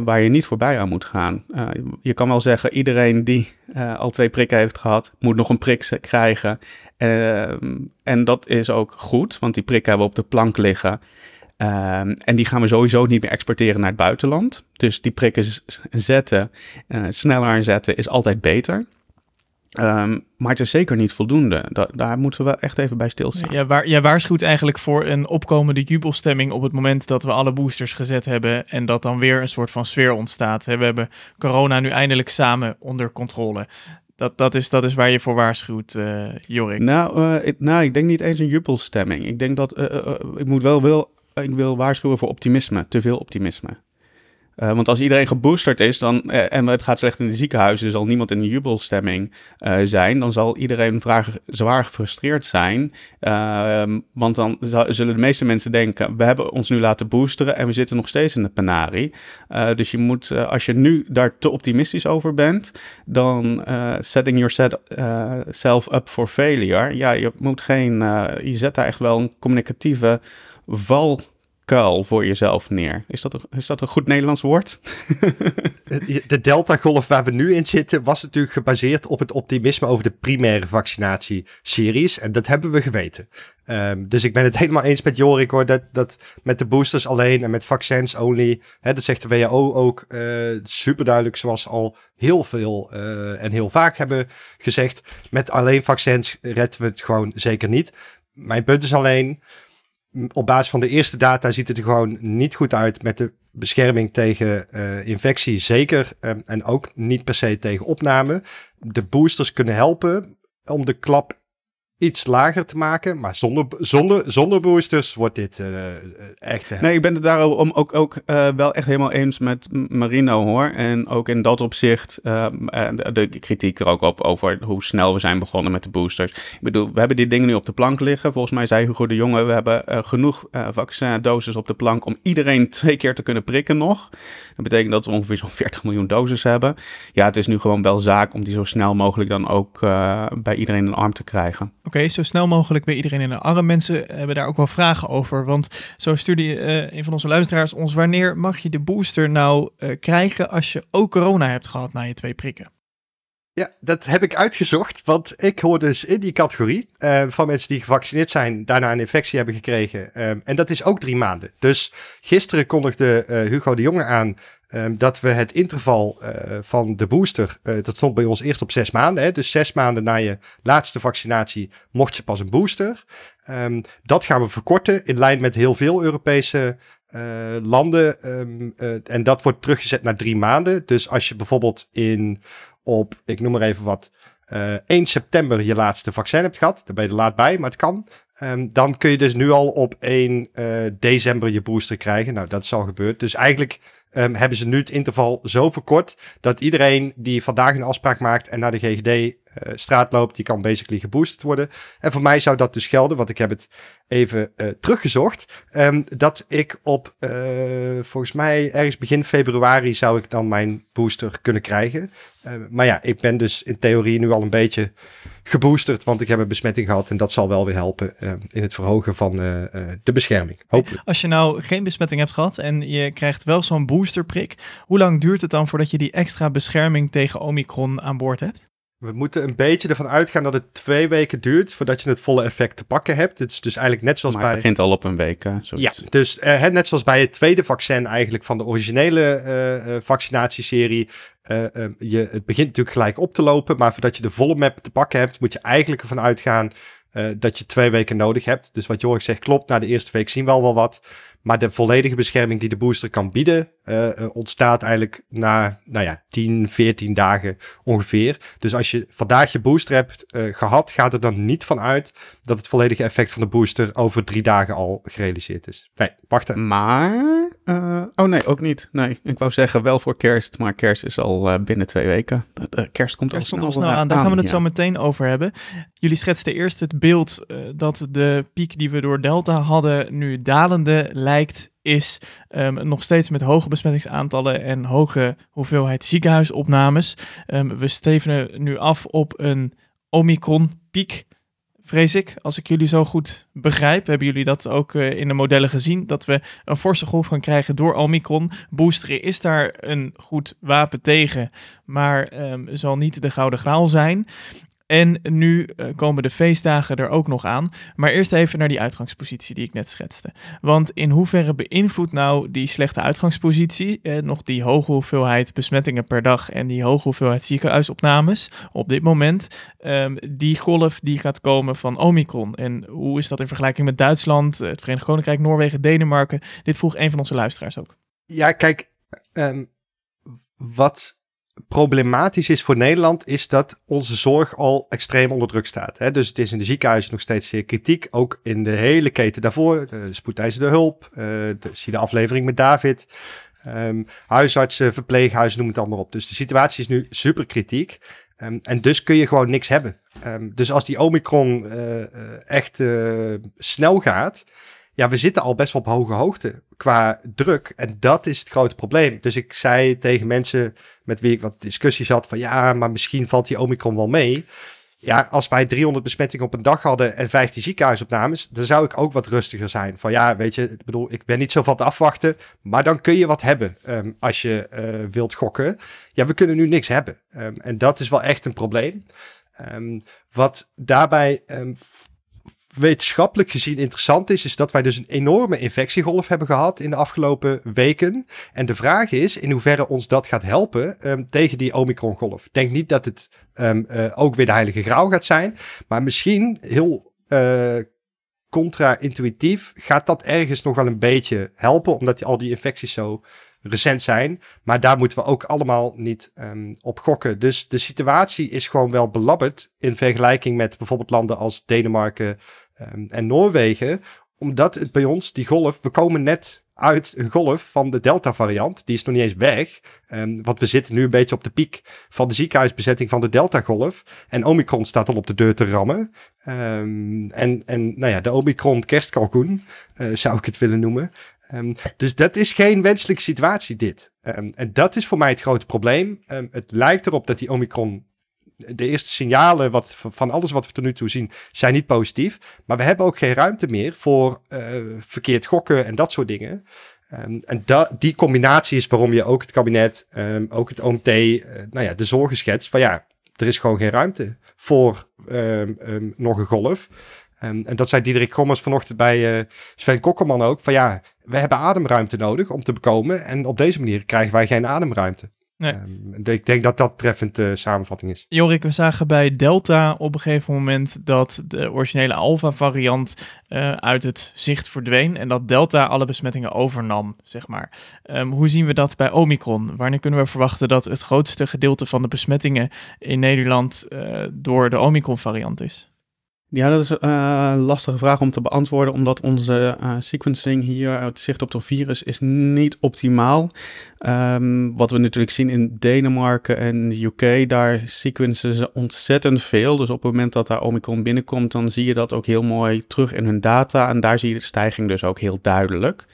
[SPEAKER 3] waar je niet voorbij aan moet gaan. Uh, je kan wel zeggen, iedereen die uh, al twee prikken heeft gehad, moet nog een prik krijgen. en dat is ook goed, want die prikken hebben we op de plank liggen. en die gaan we sowieso niet meer exporteren naar het buitenland. Dus die prikken zetten, sneller zetten, is altijd beter. Um, maar het is zeker niet voldoende. Da daar moeten we echt even bij stilstaan.
[SPEAKER 1] Ja, waar, jij waarschuwt eigenlijk voor een opkomende jubelstemming op het moment dat we alle boosters gezet hebben en dat dan weer een soort van sfeer ontstaat. We hebben corona nu eindelijk samen onder controle. Dat, dat, is, dat is waar je voor waarschuwt, uh, Jorik.
[SPEAKER 3] Nou, uh, ik, nou, ik denk niet eens een jubelstemming. Ik denk dat uh, ik moet wel wil, ik wil waarschuwen voor optimisme, te veel optimisme. Uh, want als iedereen geboosterd is dan, uh, en het gaat slecht in de ziekenhuizen, er zal niemand in een jubelstemming uh, zijn, dan zal iedereen vraag, zwaar gefrustreerd zijn. Ehm, want dan zullen de meeste mensen denken, we hebben ons nu laten boosteren en we zitten nog steeds in de penarie. dus je moet, als je nu daar te optimistisch over bent, dan setting yourself up for failure. Ja, je moet geen, je zet daar echt wel een communicatieve val kuil voor jezelf neer. Is dat een, is dat een goed Nederlands woord? [laughs]
[SPEAKER 2] de Delta-golf waar we nu in zitten was natuurlijk gebaseerd op het optimisme over de primaire vaccinatieseries. En dat hebben we geweten. Um, dus ik ben het [laughs] helemaal eens met Jorik hoor, dat, dat met de boosters alleen en met vaccins only, hè, dat zegt de WHO ook uh, eh, super duidelijk, zoals al heel veel uh, en heel vaak hebben gezegd. Met alleen vaccins redden we het gewoon zeker niet. Mijn punt is alleen, op basis van de eerste data ziet het er gewoon niet goed uit met de bescherming tegen uh, infectie, zeker. Um, en ook niet per se tegen opname. De boosters kunnen helpen om de klap iets lager te maken. Maar zonder, zonder, zonder boosters wordt dit uh, echt...
[SPEAKER 3] Nee, ik ben het daarom ook, ook wel echt helemaal eens met Marino hoor. En ook in dat opzicht de kritiek er ook op over hoe snel we zijn begonnen met de boosters. Ik bedoel, we hebben die dingen nu op de plank liggen. Volgens mij zei Hugo de Jonge, we hebben genoeg vaccindoses op de plank om iedereen twee keer te kunnen prikken nog. Dat betekent dat we ongeveer zo'n 40 miljoen doses hebben. Ja, het is nu gewoon wel zaak om die zo snel mogelijk dan ook bij iedereen een arm te krijgen.
[SPEAKER 1] Oké, zo snel mogelijk bij iedereen in de arm. Mensen hebben daar ook wel vragen over. Want zo stuurde uh, een van onze luisteraars ons: wanneer mag je de booster nou uh, krijgen als je ook corona hebt gehad na je twee prikken?
[SPEAKER 2] Ja, dat heb ik uitgezocht, want ik hoor dus in die categorie uh, van mensen die gevaccineerd zijn, daarna een infectie hebben gekregen. Um, en dat is ook drie maanden. Dus gisteren kondigde uh, Hugo de Jonge aan um, dat we het interval uh, van de booster, dat stond bij ons eerst op zes maanden. Hè, dus zes maanden na je laatste vaccinatie mocht je pas een booster. Um, dat gaan we verkorten in lijn met heel veel Europese landen. en dat wordt teruggezet naar drie maanden. Dus als je bijvoorbeeld in op, ik noem maar even wat, uh, eh, 1 september je laatste vaccin hebt gehad. Daar ben je er laat bij, maar het kan. Um, dan kun je dus nu al op 1 uh, eh, december je booster krijgen. Nou, dat is al gebeurd. Dus eigenlijk um, hebben ze nu het interval zo verkort dat iedereen die vandaag een afspraak maakt en naar de GGD uh, eh, straat loopt, die kan basically geboosterd worden. En voor mij zou dat dus gelden, want ik heb het even uh, teruggezocht, um, dat ik op volgens mij ergens begin februari zou ik dan mijn booster kunnen krijgen. maar ja, ik ben dus in theorie nu al een beetje geboosterd, want ik heb een besmetting gehad en dat zal wel weer helpen in het verhogen van de bescherming. Hopelijk.
[SPEAKER 1] Als je nou geen besmetting hebt gehad en je krijgt wel zo'n booster boosterprik. Hoe lang duurt het dan voordat je die extra bescherming tegen Omicron aan boord hebt?
[SPEAKER 2] We moeten een beetje ervan uitgaan dat het twee weken duurt voordat je het volle effect te pakken hebt. Het is dus eigenlijk net zoals
[SPEAKER 3] maar
[SPEAKER 2] bij.
[SPEAKER 3] Het begint al op een week.
[SPEAKER 2] Ja, dus uh, net zoals bij het tweede vaccin eigenlijk van de originele uh, vaccinatieserie. je, het begint natuurlijk gelijk op te lopen, maar voordat je de volle map te pakken hebt, moet je eigenlijk ervan uitgaan dat je twee weken nodig hebt. Dus wat Jorik zegt klopt, na de eerste week zien we al wel wat. Maar de volledige bescherming die de booster kan bieden, uh, ontstaat eigenlijk na nou ja, 10, 14 dagen ongeveer. Dus als je vandaag je booster hebt uh, gehad, gaat er dan niet van uit dat het volledige effect van de booster over drie dagen al gerealiseerd is. Nee, wacht even.
[SPEAKER 3] Maar, uh, oh nee, ook niet. Nee, ik wou zeggen wel voor kerst, maar kerst is al binnen twee weken. kerst komt
[SPEAKER 1] kerst
[SPEAKER 3] al
[SPEAKER 1] snel, snel aan. Daar gaan we het zo meteen over hebben. Jullie schetsten eerst het beeld dat de piek die we door Delta hadden nu dalende lijkt is um, nog steeds met hoge besmettingsaantallen en hoge hoeveelheid ziekenhuisopnames. Um, we stevenen nu af op een Omicron-piek, vrees ik, als ik jullie zo goed begrijp. Hebben jullie dat ook uh, in de modellen gezien? Dat we een forse golf gaan krijgen door Omicron. Boosteren is daar een goed wapen tegen, maar um, zal niet de gouden graal zijn. En nu uh, komen de feestdagen er ook nog aan. Maar eerst even naar die uitgangspositie die ik net schetste. Want in hoeverre beïnvloedt nou die slechte uitgangspositie, eh, nog die hoge hoeveelheid besmettingen per dag en die hoge hoeveelheid ziekenhuisopnames op dit moment, um, die golf die gaat komen van Omicron? En hoe is dat in vergelijking met Duitsland, het Verenigd Koninkrijk, Noorwegen, Denemarken? Dit vroeg een van onze luisteraars ook.
[SPEAKER 2] Ja, kijk, um, wat problematisch is voor Nederland, is dat onze zorg al extreem onder druk staat. Hè? Dus het is in de ziekenhuizen nog steeds zeer kritiek. Ook in de hele keten daarvoor. De spoedeisende hulp. Uh, de, zie de aflevering met David. Um, huisartsen, verpleeghuizen, noem het allemaal op. Dus de situatie is nu super kritiek. Um, en dus kun je gewoon niks hebben. Um, dus als die Omicron uh, echt uh, snel gaat, ja, we zitten al best wel op hoge hoogte qua druk. En dat is het grote probleem. Dus ik zei tegen mensen met wie ik wat discussies had van ja, maar misschien valt die Omicron wel mee. Ja, als wij 300 besmettingen op een dag hadden en 15 ziekenhuisopnames, dan zou ik ook wat rustiger zijn. Van ja, weet je, ik bedoel, ik ben niet zo van te afwachten, maar dan kun je wat hebben um, als je uh, wilt gokken. Ja, we kunnen nu niks hebben. Um, en dat is wel echt een probleem. Um, wat daarbij wetenschappelijk gezien interessant is, is dat wij dus een enorme infectiegolf hebben gehad in de afgelopen weken. En de vraag is in hoeverre ons dat gaat helpen um, tegen die Omicron-golf. Denk niet dat het um, uh, ook weer de heilige graal gaat zijn, maar misschien heel uh, contra-intuïtief gaat dat ergens nog wel een beetje helpen, omdat al die infecties zo recent zijn. Maar daar moeten we ook allemaal niet um, op gokken. Dus de situatie is gewoon wel belabberd in vergelijking met bijvoorbeeld landen als Denemarken um, en Noorwegen. Omdat het bij ons, die golf, we komen net uit een golf van de Delta-variant. Die is nog niet eens weg. Um, want we zitten nu een beetje op de piek van de ziekenhuisbezetting van de Delta-golf. En Omicron staat al op de deur te rammen. Um, en, en nou ja, de Omicron-kerstkalkoen uh, zou ik het willen noemen. Dus dat is geen wenselijke situatie, dit. En dat is voor mij het grote probleem. Het lijkt erop dat die Omicron. De eerste signalen wat, van alles wat we tot nu toe zien, zijn niet positief. Maar we hebben ook geen ruimte meer voor uh, verkeerd gokken en dat soort dingen. en die combinatie is waarom je ook het kabinet, ook het OMT, uh, nou ja, de zorgen schetst. Van ja, er is gewoon geen ruimte voor nog een golf. En, dat zei Diederik Gommers vanochtend bij uh, Sven Kokkerman ook. Van ja, we hebben ademruimte nodig om te bekomen. En op deze manier krijgen wij geen ademruimte. Nee. Um, ik denk dat dat treffend uh, samenvatting is.
[SPEAKER 1] Jorik, we zagen bij Delta op een gegeven moment dat de originele Alpha-variant uh, uit het zicht verdween en dat Delta alle besmettingen overnam, zeg maar. Um, hoe zien we dat bij Omicron? Wanneer kunnen we verwachten dat het grootste gedeelte van de besmettingen in Nederland uh, door de Omicron-variant is?
[SPEAKER 3] Ja, dat is een uh, lastige vraag om te beantwoorden, omdat onze uh, sequencing hier, het zicht op het virus, is niet optimaal. Um, wat we natuurlijk zien in Denemarken en de UK, daar sequencen ze ontzettend veel. Dus op het moment dat daar Omicron binnenkomt, dan zie je dat ook heel mooi terug in hun data. En daar zie je de stijging dus ook heel duidelijk.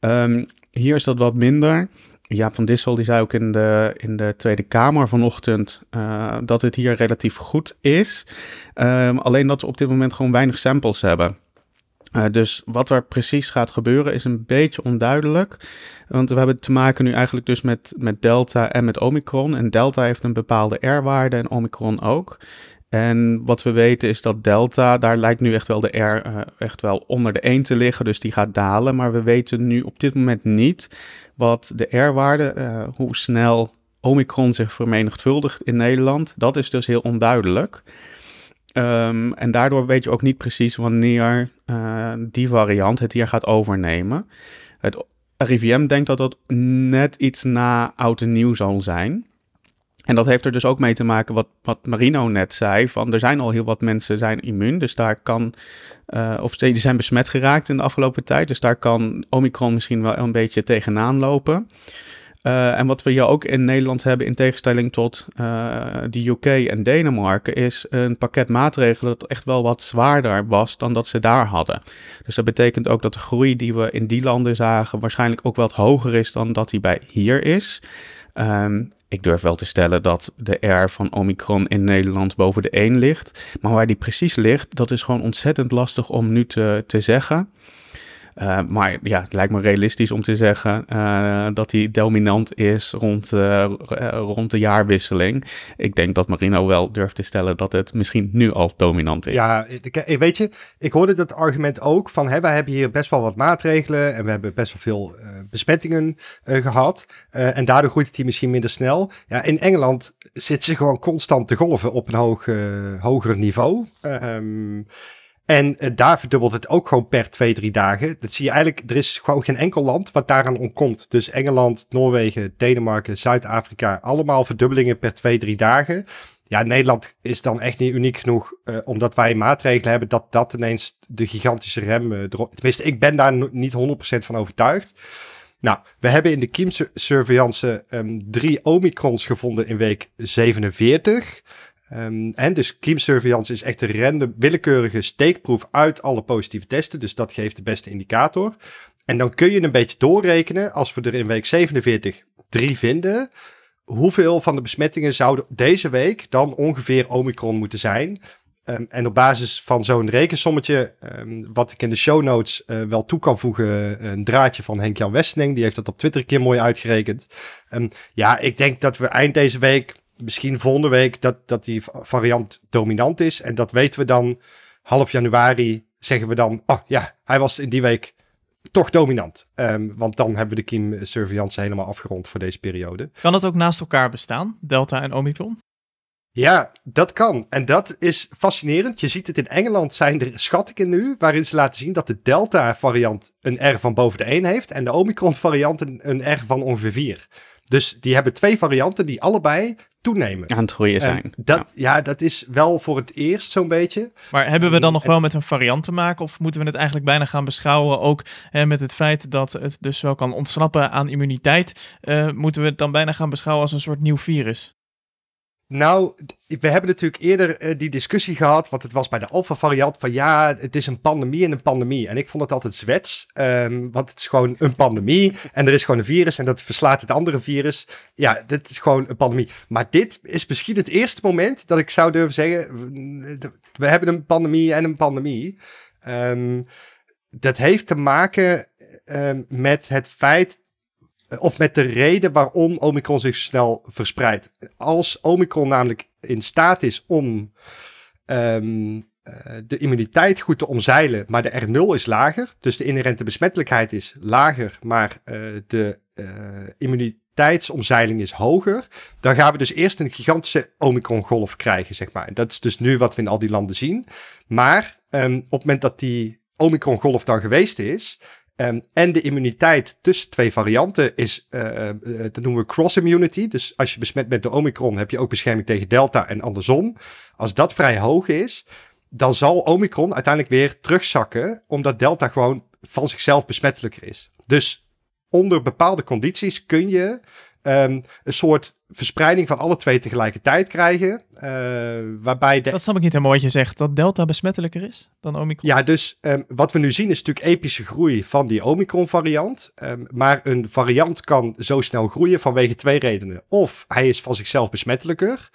[SPEAKER 3] Um, hier is dat wat minder. Jaap van Dissel die zei ook in de, in de Tweede Kamer vanochtend uh, dat het hier relatief goed is. Um, alleen dat we op dit moment gewoon weinig samples hebben. Uh, dus wat er precies gaat gebeuren is een beetje onduidelijk. Want we hebben te maken nu eigenlijk dus met, met Delta en met Omicron. En Delta heeft een bepaalde R-waarde en Omicron ook. En wat we weten is dat Delta, daar lijkt nu echt wel de R uh, echt wel onder de 1 te liggen. Dus die gaat dalen. Maar we weten nu op dit moment niet wat de R-waarde, uh, hoe snel Omicron zich vermenigvuldigt in Nederland. Dat is dus heel onduidelijk. Um, en daardoor weet je ook niet precies wanneer uh, die variant het hier gaat overnemen. Het RIVM denkt dat dat net iets na oud en nieuw zal zijn. En dat heeft er dus ook mee te maken wat, wat Marino net zei, van er zijn al heel wat mensen zijn immuun, dus daar kan, uh, of die zijn besmet geraakt in de afgelopen tijd, dus daar kan Omicron misschien wel een beetje tegenaan lopen. Uh, en wat we hier ook in Nederland hebben, in tegenstelling tot uh, de UK en Denemarken, is een pakket maatregelen dat echt wel wat zwaarder was dan dat ze daar hadden. Dus dat betekent ook dat de groei die we in die landen zagen waarschijnlijk ook wat hoger is dan dat die bij hier is. Um, ik durf wel te stellen dat de R van Omicron in Nederland boven de 1 ligt. Maar waar die precies ligt, dat is gewoon ontzettend lastig om nu te, te zeggen. Uh, maar ja, het lijkt me realistisch om te zeggen uh, dat hij dominant is rond, uh, rond de jaarwisseling. Ik denk dat Marino wel durft te stellen dat het misschien nu al dominant is.
[SPEAKER 2] Ja, ik, weet je, ik hoorde dat argument ook van hè, wij hebben hier best wel wat maatregelen en we hebben best wel veel besmettingen gehad. en daardoor groeit het hier misschien minder snel. Ja, in Engeland zitten ze gewoon constant te golven op een hoog, hoger niveau. Um, en uh, daar verdubbelt het ook gewoon per twee, drie dagen. Dat zie je eigenlijk, er is gewoon geen enkel land wat daaraan ontkomt. Dus Engeland, Noorwegen, Denemarken, Zuid-Afrika, allemaal verdubbelingen per twee, drie dagen. Ja, Nederland is dan echt niet uniek genoeg, uh, omdat wij maatregelen hebben, dat dat ineens de gigantische rem uh. Tenminste, ik ben daar niet 100% van overtuigd. Nou, we hebben in de kiemsurveillance um, drie omicrons gevonden in week 47. En dus kiemsurveillance is echt een random, willekeurige steekproef uit alle positieve testen. Dus dat geeft de beste indicator. En dan kun je een beetje doorrekenen, als we er in week 47 drie vinden, hoeveel van de besmettingen zouden deze week dan ongeveer Omicron moeten zijn? Um, en op basis van zo'n rekensommetje, um, wat ik in de show notes uh, wel toe kan voegen, een draadje van Henk-Jan Westening, die heeft dat op Twitter een keer mooi uitgerekend. Ja, ik denk dat we eind deze week, misschien volgende week, dat, dat die variant dominant is. En dat weten we dan half januari, zeggen we dan, oh ja, hij was in die week toch dominant. Um, want dan hebben we de kiemsurveillance helemaal afgerond voor deze periode.
[SPEAKER 1] Kan het ook naast elkaar bestaan, Delta en Omicron?
[SPEAKER 2] Ja, dat kan. En dat is fascinerend. Je ziet het in Engeland zijn er schattingen nu waarin ze laten zien dat de Delta-variant een R van boven de 1 heeft en de Omicron-variant een, een R van ongeveer 4. Dus die hebben twee varianten die allebei toenemen.
[SPEAKER 3] Aan het groeien zijn.
[SPEAKER 2] dat, ja. ja. dat is wel voor het eerst zo'n beetje.
[SPEAKER 1] Maar hebben we dan nog wel met een variant te maken? Of moeten we het eigenlijk bijna gaan beschouwen ook hè, met het feit dat het dus wel kan ontsnappen aan immuniteit? Uh, moeten we het dan bijna gaan beschouwen als een soort nieuw virus?
[SPEAKER 2] Nou, we hebben natuurlijk eerder uh, die discussie gehad, want het was bij de Alpha-variant van ja, het is een pandemie en een pandemie. En ik vond het altijd zwets, um, want het is gewoon een pandemie [laughs] en er is gewoon een virus en dat verslaat het andere virus. Ja, dit is gewoon een pandemie. Maar dit is misschien het eerste moment dat ik zou durven zeggen, we hebben een pandemie en een pandemie. Um, dat heeft te maken um, met het feit of met de reden waarom Omicron zich snel verspreidt. Als Omicron namelijk in staat is om um, uh, de immuniteit goed te omzeilen, maar de R0 is lager, dus de inherente besmettelijkheid is lager, maar uh, de uh, immuniteitsomzeiling is hoger, dan gaan we dus eerst een gigantische Omicron-golf krijgen, zeg maar. Dat is dus nu wat we in al die landen zien. Maar um, op het moment dat die Omicron-golf dan geweest is, Um, en de immuniteit tussen twee varianten is, uh, uh, dat noemen we cross-immunity. Dus als je besmet bent door Omicron, heb je ook bescherming tegen Delta en andersom. Als dat vrij hoog is, dan zal Omicron uiteindelijk weer terugzakken, omdat Delta gewoon van zichzelf besmettelijker is. Dus onder bepaalde condities kun je um, een soort verspreiding van alle twee tegelijkertijd krijgen. Uh, waarbij de...
[SPEAKER 1] Dat snap ik niet helemaal wat je zegt, dat Delta besmettelijker is dan Omicron.
[SPEAKER 2] Ja, dus um, wat we nu zien is natuurlijk epische groei van die Omicron-variant. Um, maar een variant kan zo snel groeien vanwege twee redenen. Of hij is van zichzelf besmettelijker,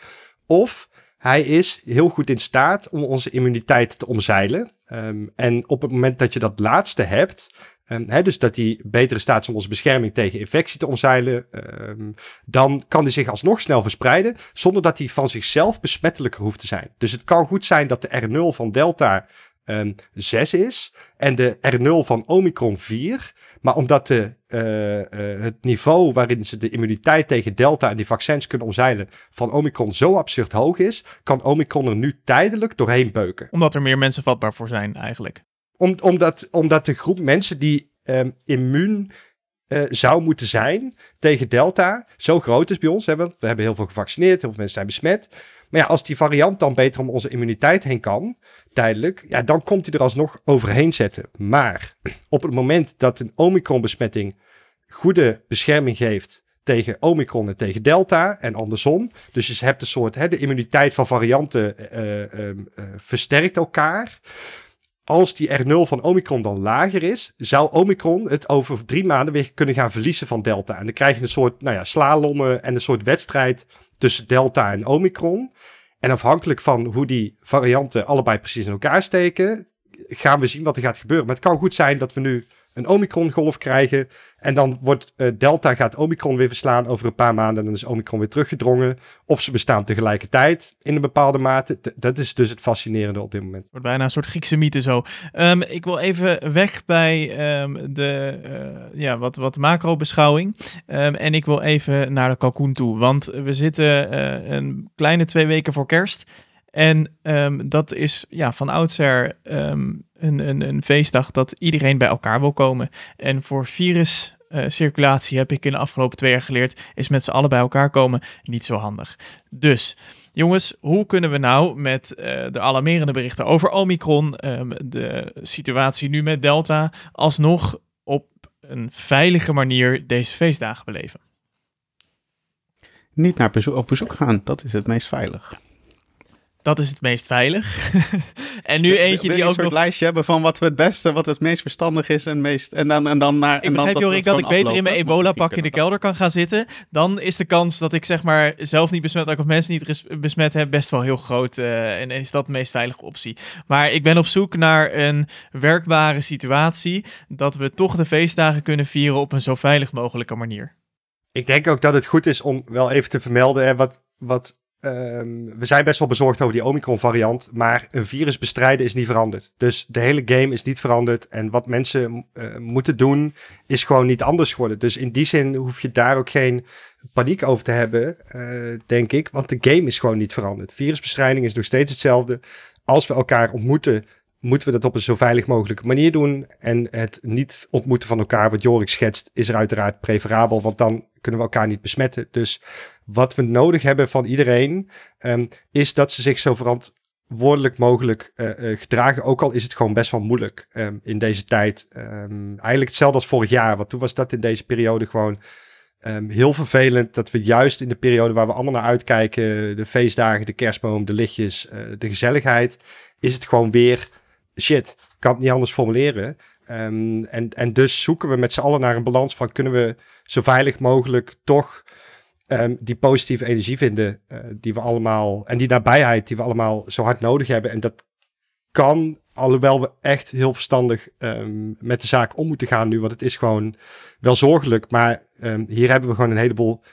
[SPEAKER 2] of hij is heel goed in staat om onze immuniteit te omzeilen. Um, en op het moment dat je dat laatste hebt, Hè, dus dat hij betere staat is om onze bescherming tegen infectie te omzeilen. Um, dan kan hij zich alsnog snel verspreiden. Zonder dat hij van zichzelf besmettelijker hoeft te zijn. Dus het kan goed zijn dat de R0 van Delta um, 6 is. En de R0 van Omicron 4. Maar omdat de, uh, uh, het niveau waarin ze de immuniteit tegen Delta en die vaccins kunnen omzeilen van Omicron zo absurd hoog is, kan Omicron er nu tijdelijk doorheen beuken.
[SPEAKER 1] Omdat er meer mensen vatbaar voor zijn eigenlijk.
[SPEAKER 2] Om, omdat, omdat de groep mensen die um, immuun uh, zou moeten zijn tegen Delta zo groot is bij ons. We hebben heel veel gevaccineerd, heel veel mensen zijn besmet. Maar ja, als die variant dan beter om onze immuniteit heen kan, tijdelijk, ja, dan komt hij er alsnog overheen zetten. Maar op het moment dat een Omicron-besmetting goede bescherming geeft tegen Omicron en tegen Delta en andersom. Dus je hebt een soort, hè, de immuniteit van varianten uh, uh, versterkt elkaar als die R0 van Omicron dan lager is, zou Omicron het over drie maanden weer kunnen gaan verliezen van Delta. En dan krijg je een soort nou ja, slalommen en een soort wedstrijd tussen Delta en Omicron. En afhankelijk van hoe die varianten allebei precies in elkaar steken, gaan we zien wat er gaat gebeuren. Maar het kan goed zijn dat we nu een Omicron-golf krijgen. En dan wordt uh, Delta gaat Omicron weer verslaan over een paar maanden. En dan is Omicron weer teruggedrongen. Of ze bestaan tegelijkertijd in een bepaalde mate. dat is dus het fascinerende op dit moment.
[SPEAKER 1] Wordt bijna een soort Griekse mythe zo. Um, ik wil even weg bij um, de uh, ja, wat, wat macro-beschouwing. Um, en ik wil even naar de kalkoen toe. Want we zitten uh, een kleine twee weken voor kerst. En dat is ja, van oudsher een, een, een feestdag dat iedereen bij elkaar wil komen. En voor viruscirculatie uh, heb ik in de afgelopen twee jaar geleerd, is met z'n allen bij elkaar komen niet zo handig. Dus jongens, hoe kunnen we nou met uh, de alarmerende berichten over Omicron, um, de situatie nu met Delta, alsnog op een veilige manier deze feestdagen beleven?
[SPEAKER 3] Niet naar op bezoek gaan, dat is het meest veilig.
[SPEAKER 1] Dat is het meest veilig. [laughs] en nu eentje die ook
[SPEAKER 3] een soort
[SPEAKER 1] nog...
[SPEAKER 3] lijstje hebben van wat we het beste, wat het meest verstandig is en meest... En dan, en dan naar...
[SPEAKER 1] Ik
[SPEAKER 3] en dan
[SPEAKER 1] begrijp, Jorik, dat
[SPEAKER 3] we
[SPEAKER 1] ik beter in mijn
[SPEAKER 3] gewoon
[SPEAKER 1] ebola-pak in de kelder kan gaan zitten. Dan is de kans dat ik zeg maar zelf niet besmet raak of mensen niet besmet heb best wel heel groot. eh, en is dat de meest veilige optie. Maar ik ben op zoek naar een werkbare situatie dat we toch de feestdagen kunnen vieren op een zo veilig mogelijke manier.
[SPEAKER 2] Ik denk ook dat het goed is om wel even te vermelden, hè, wat, wat, ehm, we zijn best wel bezorgd over die Omicron variant, maar een virus bestrijden is niet veranderd. Dus de hele game is niet veranderd en wat mensen eh, moeten doen is gewoon niet anders geworden. Dus in die zin hoef je daar ook geen paniek over te hebben, eh, denk ik, want de game is gewoon niet veranderd. Virusbestrijding is nog steeds hetzelfde. Als we elkaar ontmoeten, moeten we dat op een zo veilig mogelijke manier doen. En het niet ontmoeten van elkaar, wat Jorik schetst, is er uiteraard preferabel, want dan kunnen we elkaar niet besmetten. Dus wat we nodig hebben van iedereen, ehm, is dat ze zich zo verantwoordelijk mogelijk eh, eh, gedragen. Ook al is het gewoon best wel moeilijk ehm, in deze tijd. Ehm, eigenlijk hetzelfde als vorig jaar, want toen was dat in deze periode gewoon heel vervelend. Dat we juist in de periode waar we allemaal naar uitkijken, de feestdagen, de kerstboom, de lichtjes, eh, de gezelligheid, is het gewoon weer shit. Kan het niet anders formuleren. Ehm, en, en dus zoeken we met z'n allen naar een balans van kunnen we zo veilig mogelijk toch ehm, die positieve energie vinden eh, die we allemaal en die nabijheid die we allemaal zo hard nodig hebben. En dat kan, alhoewel we echt heel verstandig ehm, met de zaak om moeten gaan nu, want het is gewoon wel zorgelijk. Maar hier hebben we gewoon een heleboel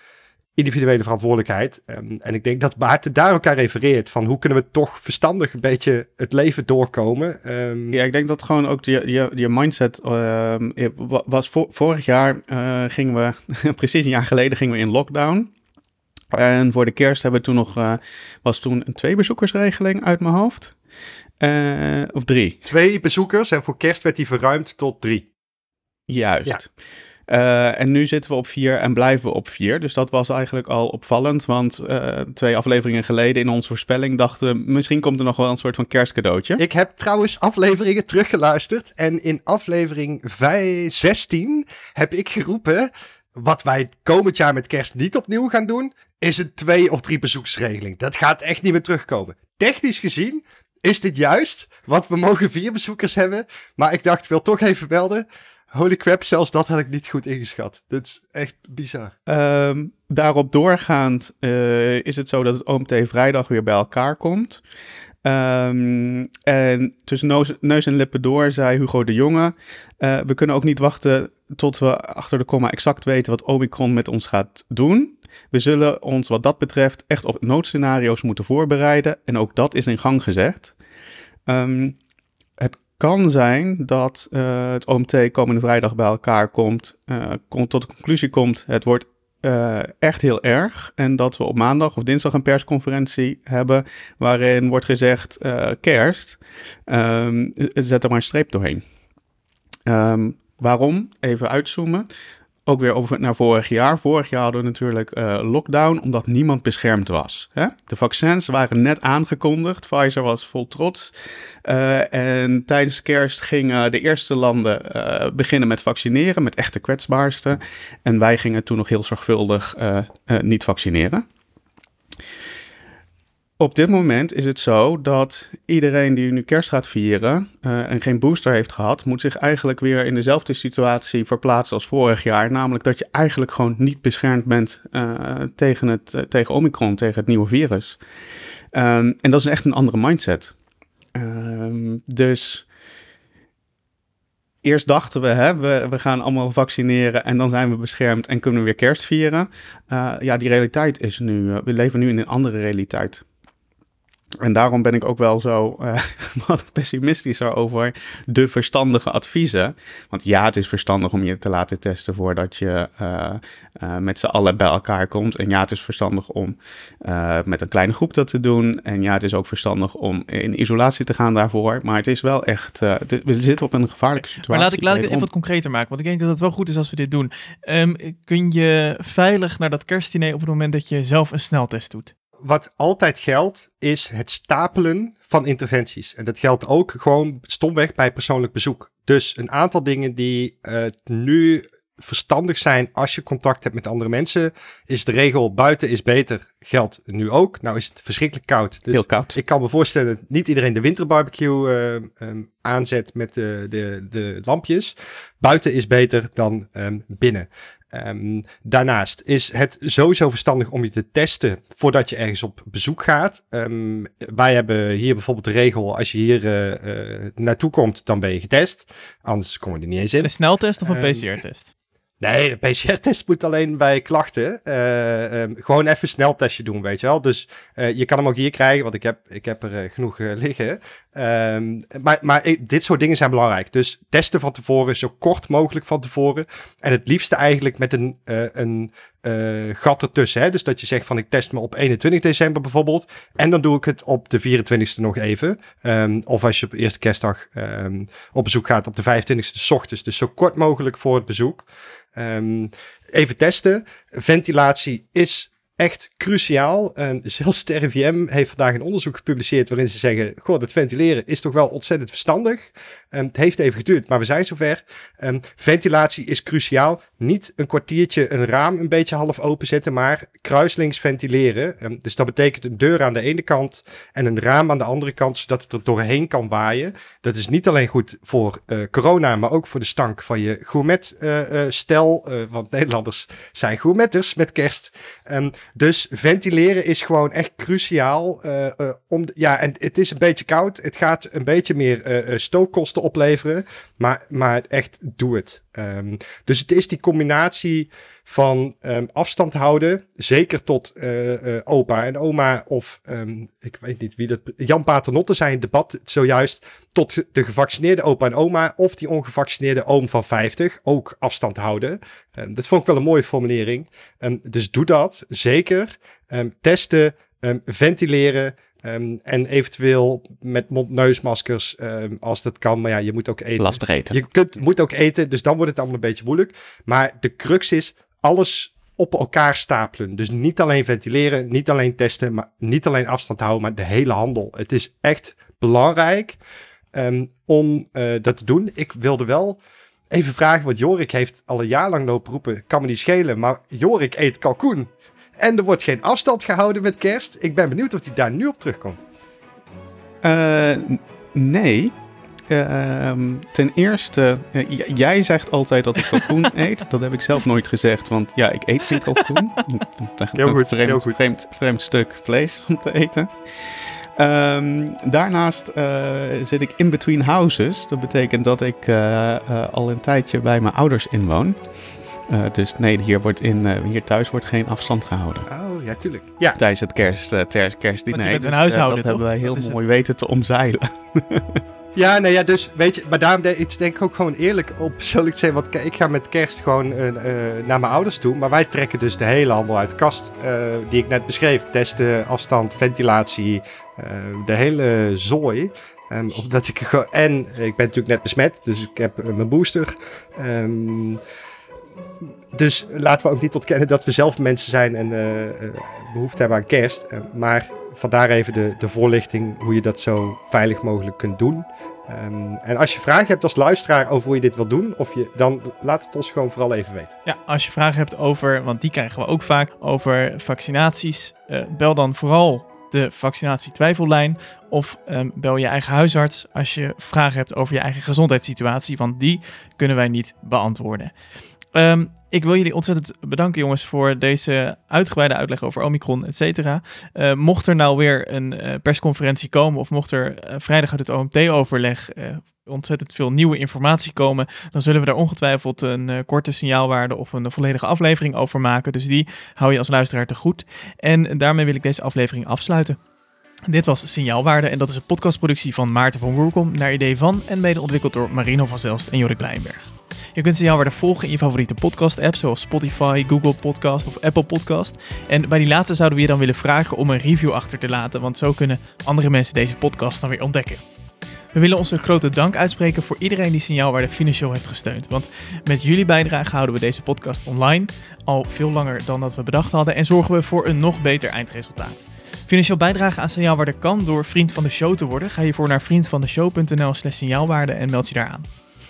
[SPEAKER 2] individuele verantwoordelijkheid. Ehm, en ik denk dat Maarten daar ook aan refereert van hoe kunnen we toch verstandig een beetje het leven doorkomen. Ehm,
[SPEAKER 3] Ja, ik denk dat gewoon ook je, je, je mindset ehm, je- wa- was vo- vorig jaar eh, gingen we, [laughs] precies een jaar geleden gingen we in lockdown. En voor de kerst hebben we toen nog, eh, was toen een twee bezoekersregeling uit mijn hoofd. Eh, of drie,
[SPEAKER 2] Twee bezoekers en voor kerst werd die verruimd tot drie.
[SPEAKER 3] juist. Eh, en nu zitten we op vier en blijven we op vier. Dus dat was eigenlijk al opvallend. Want eh, twee afleveringen geleden in onze voorspelling dachten we... misschien komt er nog wel een soort van kerstcadeautje.
[SPEAKER 2] Ik heb trouwens afleveringen teruggeluisterd. En in aflevering 5, 16 heb ik geroepen. Wat wij komend jaar met kerst niet opnieuw gaan doen. Is een twee of drie bezoeksregeling. Dat gaat echt niet meer terugkomen. Technisch gezien is dit juist. Want we mogen vier bezoekers hebben. Maar ik dacht, ik wil toch even melden. Holy crap, zelfs dat had ik niet goed ingeschat. Dit is echt bizar.
[SPEAKER 3] Ehm, daarop doorgaand eh, is het zo dat het OMT vrijdag weer bij elkaar komt. Ehm, en tussen neus, en lippen door zei Hugo de Jonge... eh, we kunnen ook niet wachten tot we achter de komma exact weten wat Omicron met ons gaat doen. We zullen ons wat dat betreft echt op noodscenario's moeten voorbereiden. En ook dat is in gang. Ehm, het kan zijn dat eh, het OMT komende vrijdag bij elkaar komt, eh, komt tot de conclusie komt, het wordt eh, echt heel erg. En dat we op maandag of dinsdag een persconferentie hebben waarin wordt gezegd, kerst, ehm, zet er maar een streep doorheen. Ehm, waarom? Even uitzoomen. Ook weer over naar vorig jaar. Vorig jaar hadden we natuurlijk eh, lockdown omdat niemand beschermd was. Hè? De vaccins waren net aangekondigd. Pfizer was vol trots. Eh, en tijdens kerst gingen de eerste landen eh, beginnen met vaccineren, met echte kwetsbaarsten. En wij gingen toen nog heel zorgvuldig niet vaccineren. Op dit moment is het zo dat iedereen die nu kerst gaat vieren eh, en geen booster heeft gehad, moet zich eigenlijk weer in dezelfde situatie verplaatsen als vorig jaar. Namelijk dat je eigenlijk gewoon niet beschermd bent eh, tegen, het, eh, tegen Omicron, tegen het nieuwe virus. Ehm, en dat is echt een andere mindset. Ehm, dus eerst dachten we, hè, we, we gaan allemaal vaccineren en dan zijn we beschermd en kunnen we weer kerst vieren. Ja, die realiteit is nu, we leven nu in een andere realiteit. En daarom ben ik ook wel zo uh, [laughs] wat pessimistischer over de verstandige adviezen. Want ja, het is verstandig om je te laten testen voordat je uh, uh, met z'n allen bij elkaar komt. En ja, het is verstandig om met een kleine groep dat te doen. En ja, het is ook verstandig om in isolatie te gaan daarvoor. Maar het is wel echt, het, we zitten op een gevaarlijke situatie.
[SPEAKER 1] Maar laat ik, laat ik dit even wat concreter maken, want ik denk dat het wel goed is als we dit doen. Um, kun je veilig naar dat kerstdiner op het moment dat je zelf een sneltest doet?
[SPEAKER 2] Wat altijd geldt, is het stapelen van interventies. En dat geldt ook gewoon stomweg bij persoonlijk bezoek. Dus een aantal dingen die uh, nu verstandig zijn als je contact hebt met andere mensen, is de regel buiten is beter, geldt nu ook. Nou is het verschrikkelijk koud.
[SPEAKER 3] Dus Heel koud.
[SPEAKER 2] Ik kan me voorstellen dat niet iedereen de winterbarbecue uh, um, aanzet met de, de, de lampjes. Buiten is beter dan um, binnen. Um, daarnaast is het sowieso verstandig om je te testen voordat je ergens op bezoek gaat. Um, wij hebben hier bijvoorbeeld de regel: als je hier uh, uh, naartoe komt, dan ben je getest. Anders kom je er niet eens in.
[SPEAKER 1] Een sneltest of een PCR-test?
[SPEAKER 2] Nee, de PCR-test moet alleen bij klachten. Uh, um, gewoon even sneltestje doen, weet je wel. Dus uh, je kan hem ook hier krijgen, want ik heb, ik heb er uh, genoeg liggen. Um, maar maar dit soort dingen zijn belangrijk. Dus testen van tevoren, zo kort mogelijk van tevoren. En het liefste eigenlijk met een, een gat ertussen. Hè? Dus dat je zegt van ik test me op 21 december bijvoorbeeld. En dan doe ik het op de 24e nog even. Um, of als je op eerste kerstdag op bezoek gaat op de 25e s ochtends. Dus zo kort mogelijk voor het bezoek. Um, even testen. Ventilatie is echt cruciaal. En zelfs de RIVM heeft vandaag een onderzoek gepubliceerd waarin ze zeggen: Goh, dat ventileren is toch wel ontzettend verstandig. Um, het heeft even geduurd, maar we zijn zover. Ventilatie is cruciaal. Niet een kwartiertje een raam een beetje half openzetten, maar kruislinks ventileren. Dus dat betekent een deur aan de ene kant en een raam aan de andere kant, zodat het er doorheen kan waaien. Dat is niet alleen goed voor uh, corona, maar ook voor de stank van je gourmet-stel. Uh, uh, want Nederlanders zijn gourmetters met kerst. Dus ventileren is gewoon echt cruciaal. om, ja, en het is een beetje koud. Het gaat een beetje meer stookkosten opleveren. Maar, maar echt, doe het. Um, dus het is die combinatie van um, afstand houden, zeker tot uh, uh, opa en oma of um, ik weet niet wie dat... Jan Paternotte zei in het debat zojuist tot de gevaccineerde opa en oma of die ongevaccineerde oom van 50 ook afstand houden. Dat vond ik wel een mooie formulering. dus doe dat, zeker. testen, ventileren, Um, en eventueel met mond-neusmaskers, um, als dat kan. Maar ja, je moet ook eten.
[SPEAKER 3] Lastig eten.
[SPEAKER 2] Je kunt, moet ook eten, dus dan wordt het allemaal een beetje moeilijk. Maar de crux is alles op elkaar stapelen. Dus niet alleen ventileren, niet alleen testen, maar niet alleen afstand houden, maar de hele handel. Het is echt belangrijk um, om uh, dat te doen. Ik wilde wel even vragen, want Jorik heeft al een jaar lang lopen roepen, kan me niet schelen, maar Jorik eet kalkoen. En er wordt geen afstand gehouden met kerst. Ik ben benieuwd of hij daar nu op terugkomt.
[SPEAKER 3] Uh, nee. Uh, ten eerste, uh, jij zegt altijd dat ik kalkoen [laughs] eet. Dat heb ik zelf nooit gezegd, want ja, ik eet geen kalkoen. [laughs]
[SPEAKER 2] heel goed,
[SPEAKER 3] een vreemd,
[SPEAKER 2] heel goed.
[SPEAKER 3] Vreemd, vreemd stuk vlees om te eten. Um, daarnaast uh, zit ik in between houses. Dat betekent dat ik al een tijdje bij mijn ouders inwoon. Uh, dus nee, hier, wordt in, uh, hier thuis wordt geen afstand gehouden.
[SPEAKER 2] Oh, ja, tuurlijk. Ja.
[SPEAKER 3] Tijdens het kerst, uh, ter, kerstdiner.
[SPEAKER 1] Want je bent
[SPEAKER 3] dus,
[SPEAKER 1] een huishouden,
[SPEAKER 3] Dat hebben wij heel mooi weten te omzeilen. [laughs]
[SPEAKER 2] ja, nou ja, dus weet je, maar daarom is denk ik ook gewoon eerlijk op [laughs] persoonlijk te zeggen. Want ik ga met kerst gewoon naar mijn ouders toe. Maar wij trekken dus de hele handel uit de kast die ik net beschreef. Testen, afstand, ventilatie, de hele zooi. Um, omdat ik en ik ben natuurlijk net besmet, dus ik heb mijn booster. Um, dus laten we ook niet ontkennen dat we zelf mensen zijn en uh, behoefte hebben aan kerst. Uh, maar vandaar even de, de voorlichting hoe je dat zo veilig mogelijk kunt doen. Um, en als je vragen hebt als luisteraar over hoe je dit wil doen, of je, dan laat het ons gewoon vooral even weten.
[SPEAKER 1] Ja, als je vragen hebt over, want die krijgen we ook vaak, over vaccinaties, bel dan vooral de vaccinatietwijfellijn of um, bel je eigen huisarts als je vragen hebt over je eigen gezondheidssituatie, want die kunnen wij niet beantwoorden. Um, ik wil jullie ontzettend bedanken, jongens, voor deze uitgebreide uitleg over Omicron, et cetera. Uh, mocht er nou weer een uh, persconferentie komen, of mocht er uh, vrijdag uit het OMT-overleg ontzettend veel nieuwe informatie komen, dan zullen we daar ongetwijfeld een korte signaalwaarde of een volledige aflevering over maken. Dus die hou je als luisteraar te goed. En daarmee wil ik deze aflevering afsluiten. Dit was Signaalwaarde en dat is een podcastproductie van Maarten van Woerkom naar idee van en mede ontwikkeld door Marino van Zelst en Jorik Blijnberg. Je kunt Signaalwaarde volgen in je favoriete podcast-app zoals Spotify, Google Podcast of Apple Podcast. En bij die laatste zouden we je dan willen vragen om een review achter te laten, want zo kunnen andere mensen deze podcast dan weer ontdekken. We willen onze grote dank uitspreken voor iedereen die Signaalwaarde financieel heeft gesteund. Want met jullie bijdrage houden we deze podcast online al veel langer dan dat we bedacht hadden en zorgen we voor een nog beter eindresultaat. Financieel bijdragen aan signaalwaarde kan door vriend van de show te worden. Ga je voor naar vriendvandeshow.nl slash signaalwaarde en meld je daar aan.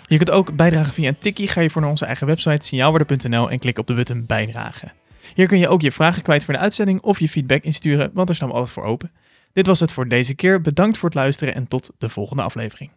[SPEAKER 1] Je kunt ook bijdragen via een tikkie. Ga je voor naar onze eigen website signaalwaarde.nl en klik op de button bijdragen. Hier kun je ook je vragen kwijt voor de uitzending of je feedback insturen, want daar staan we altijd voor open. Dit was het voor deze keer. Bedankt voor het luisteren en tot de volgende aflevering.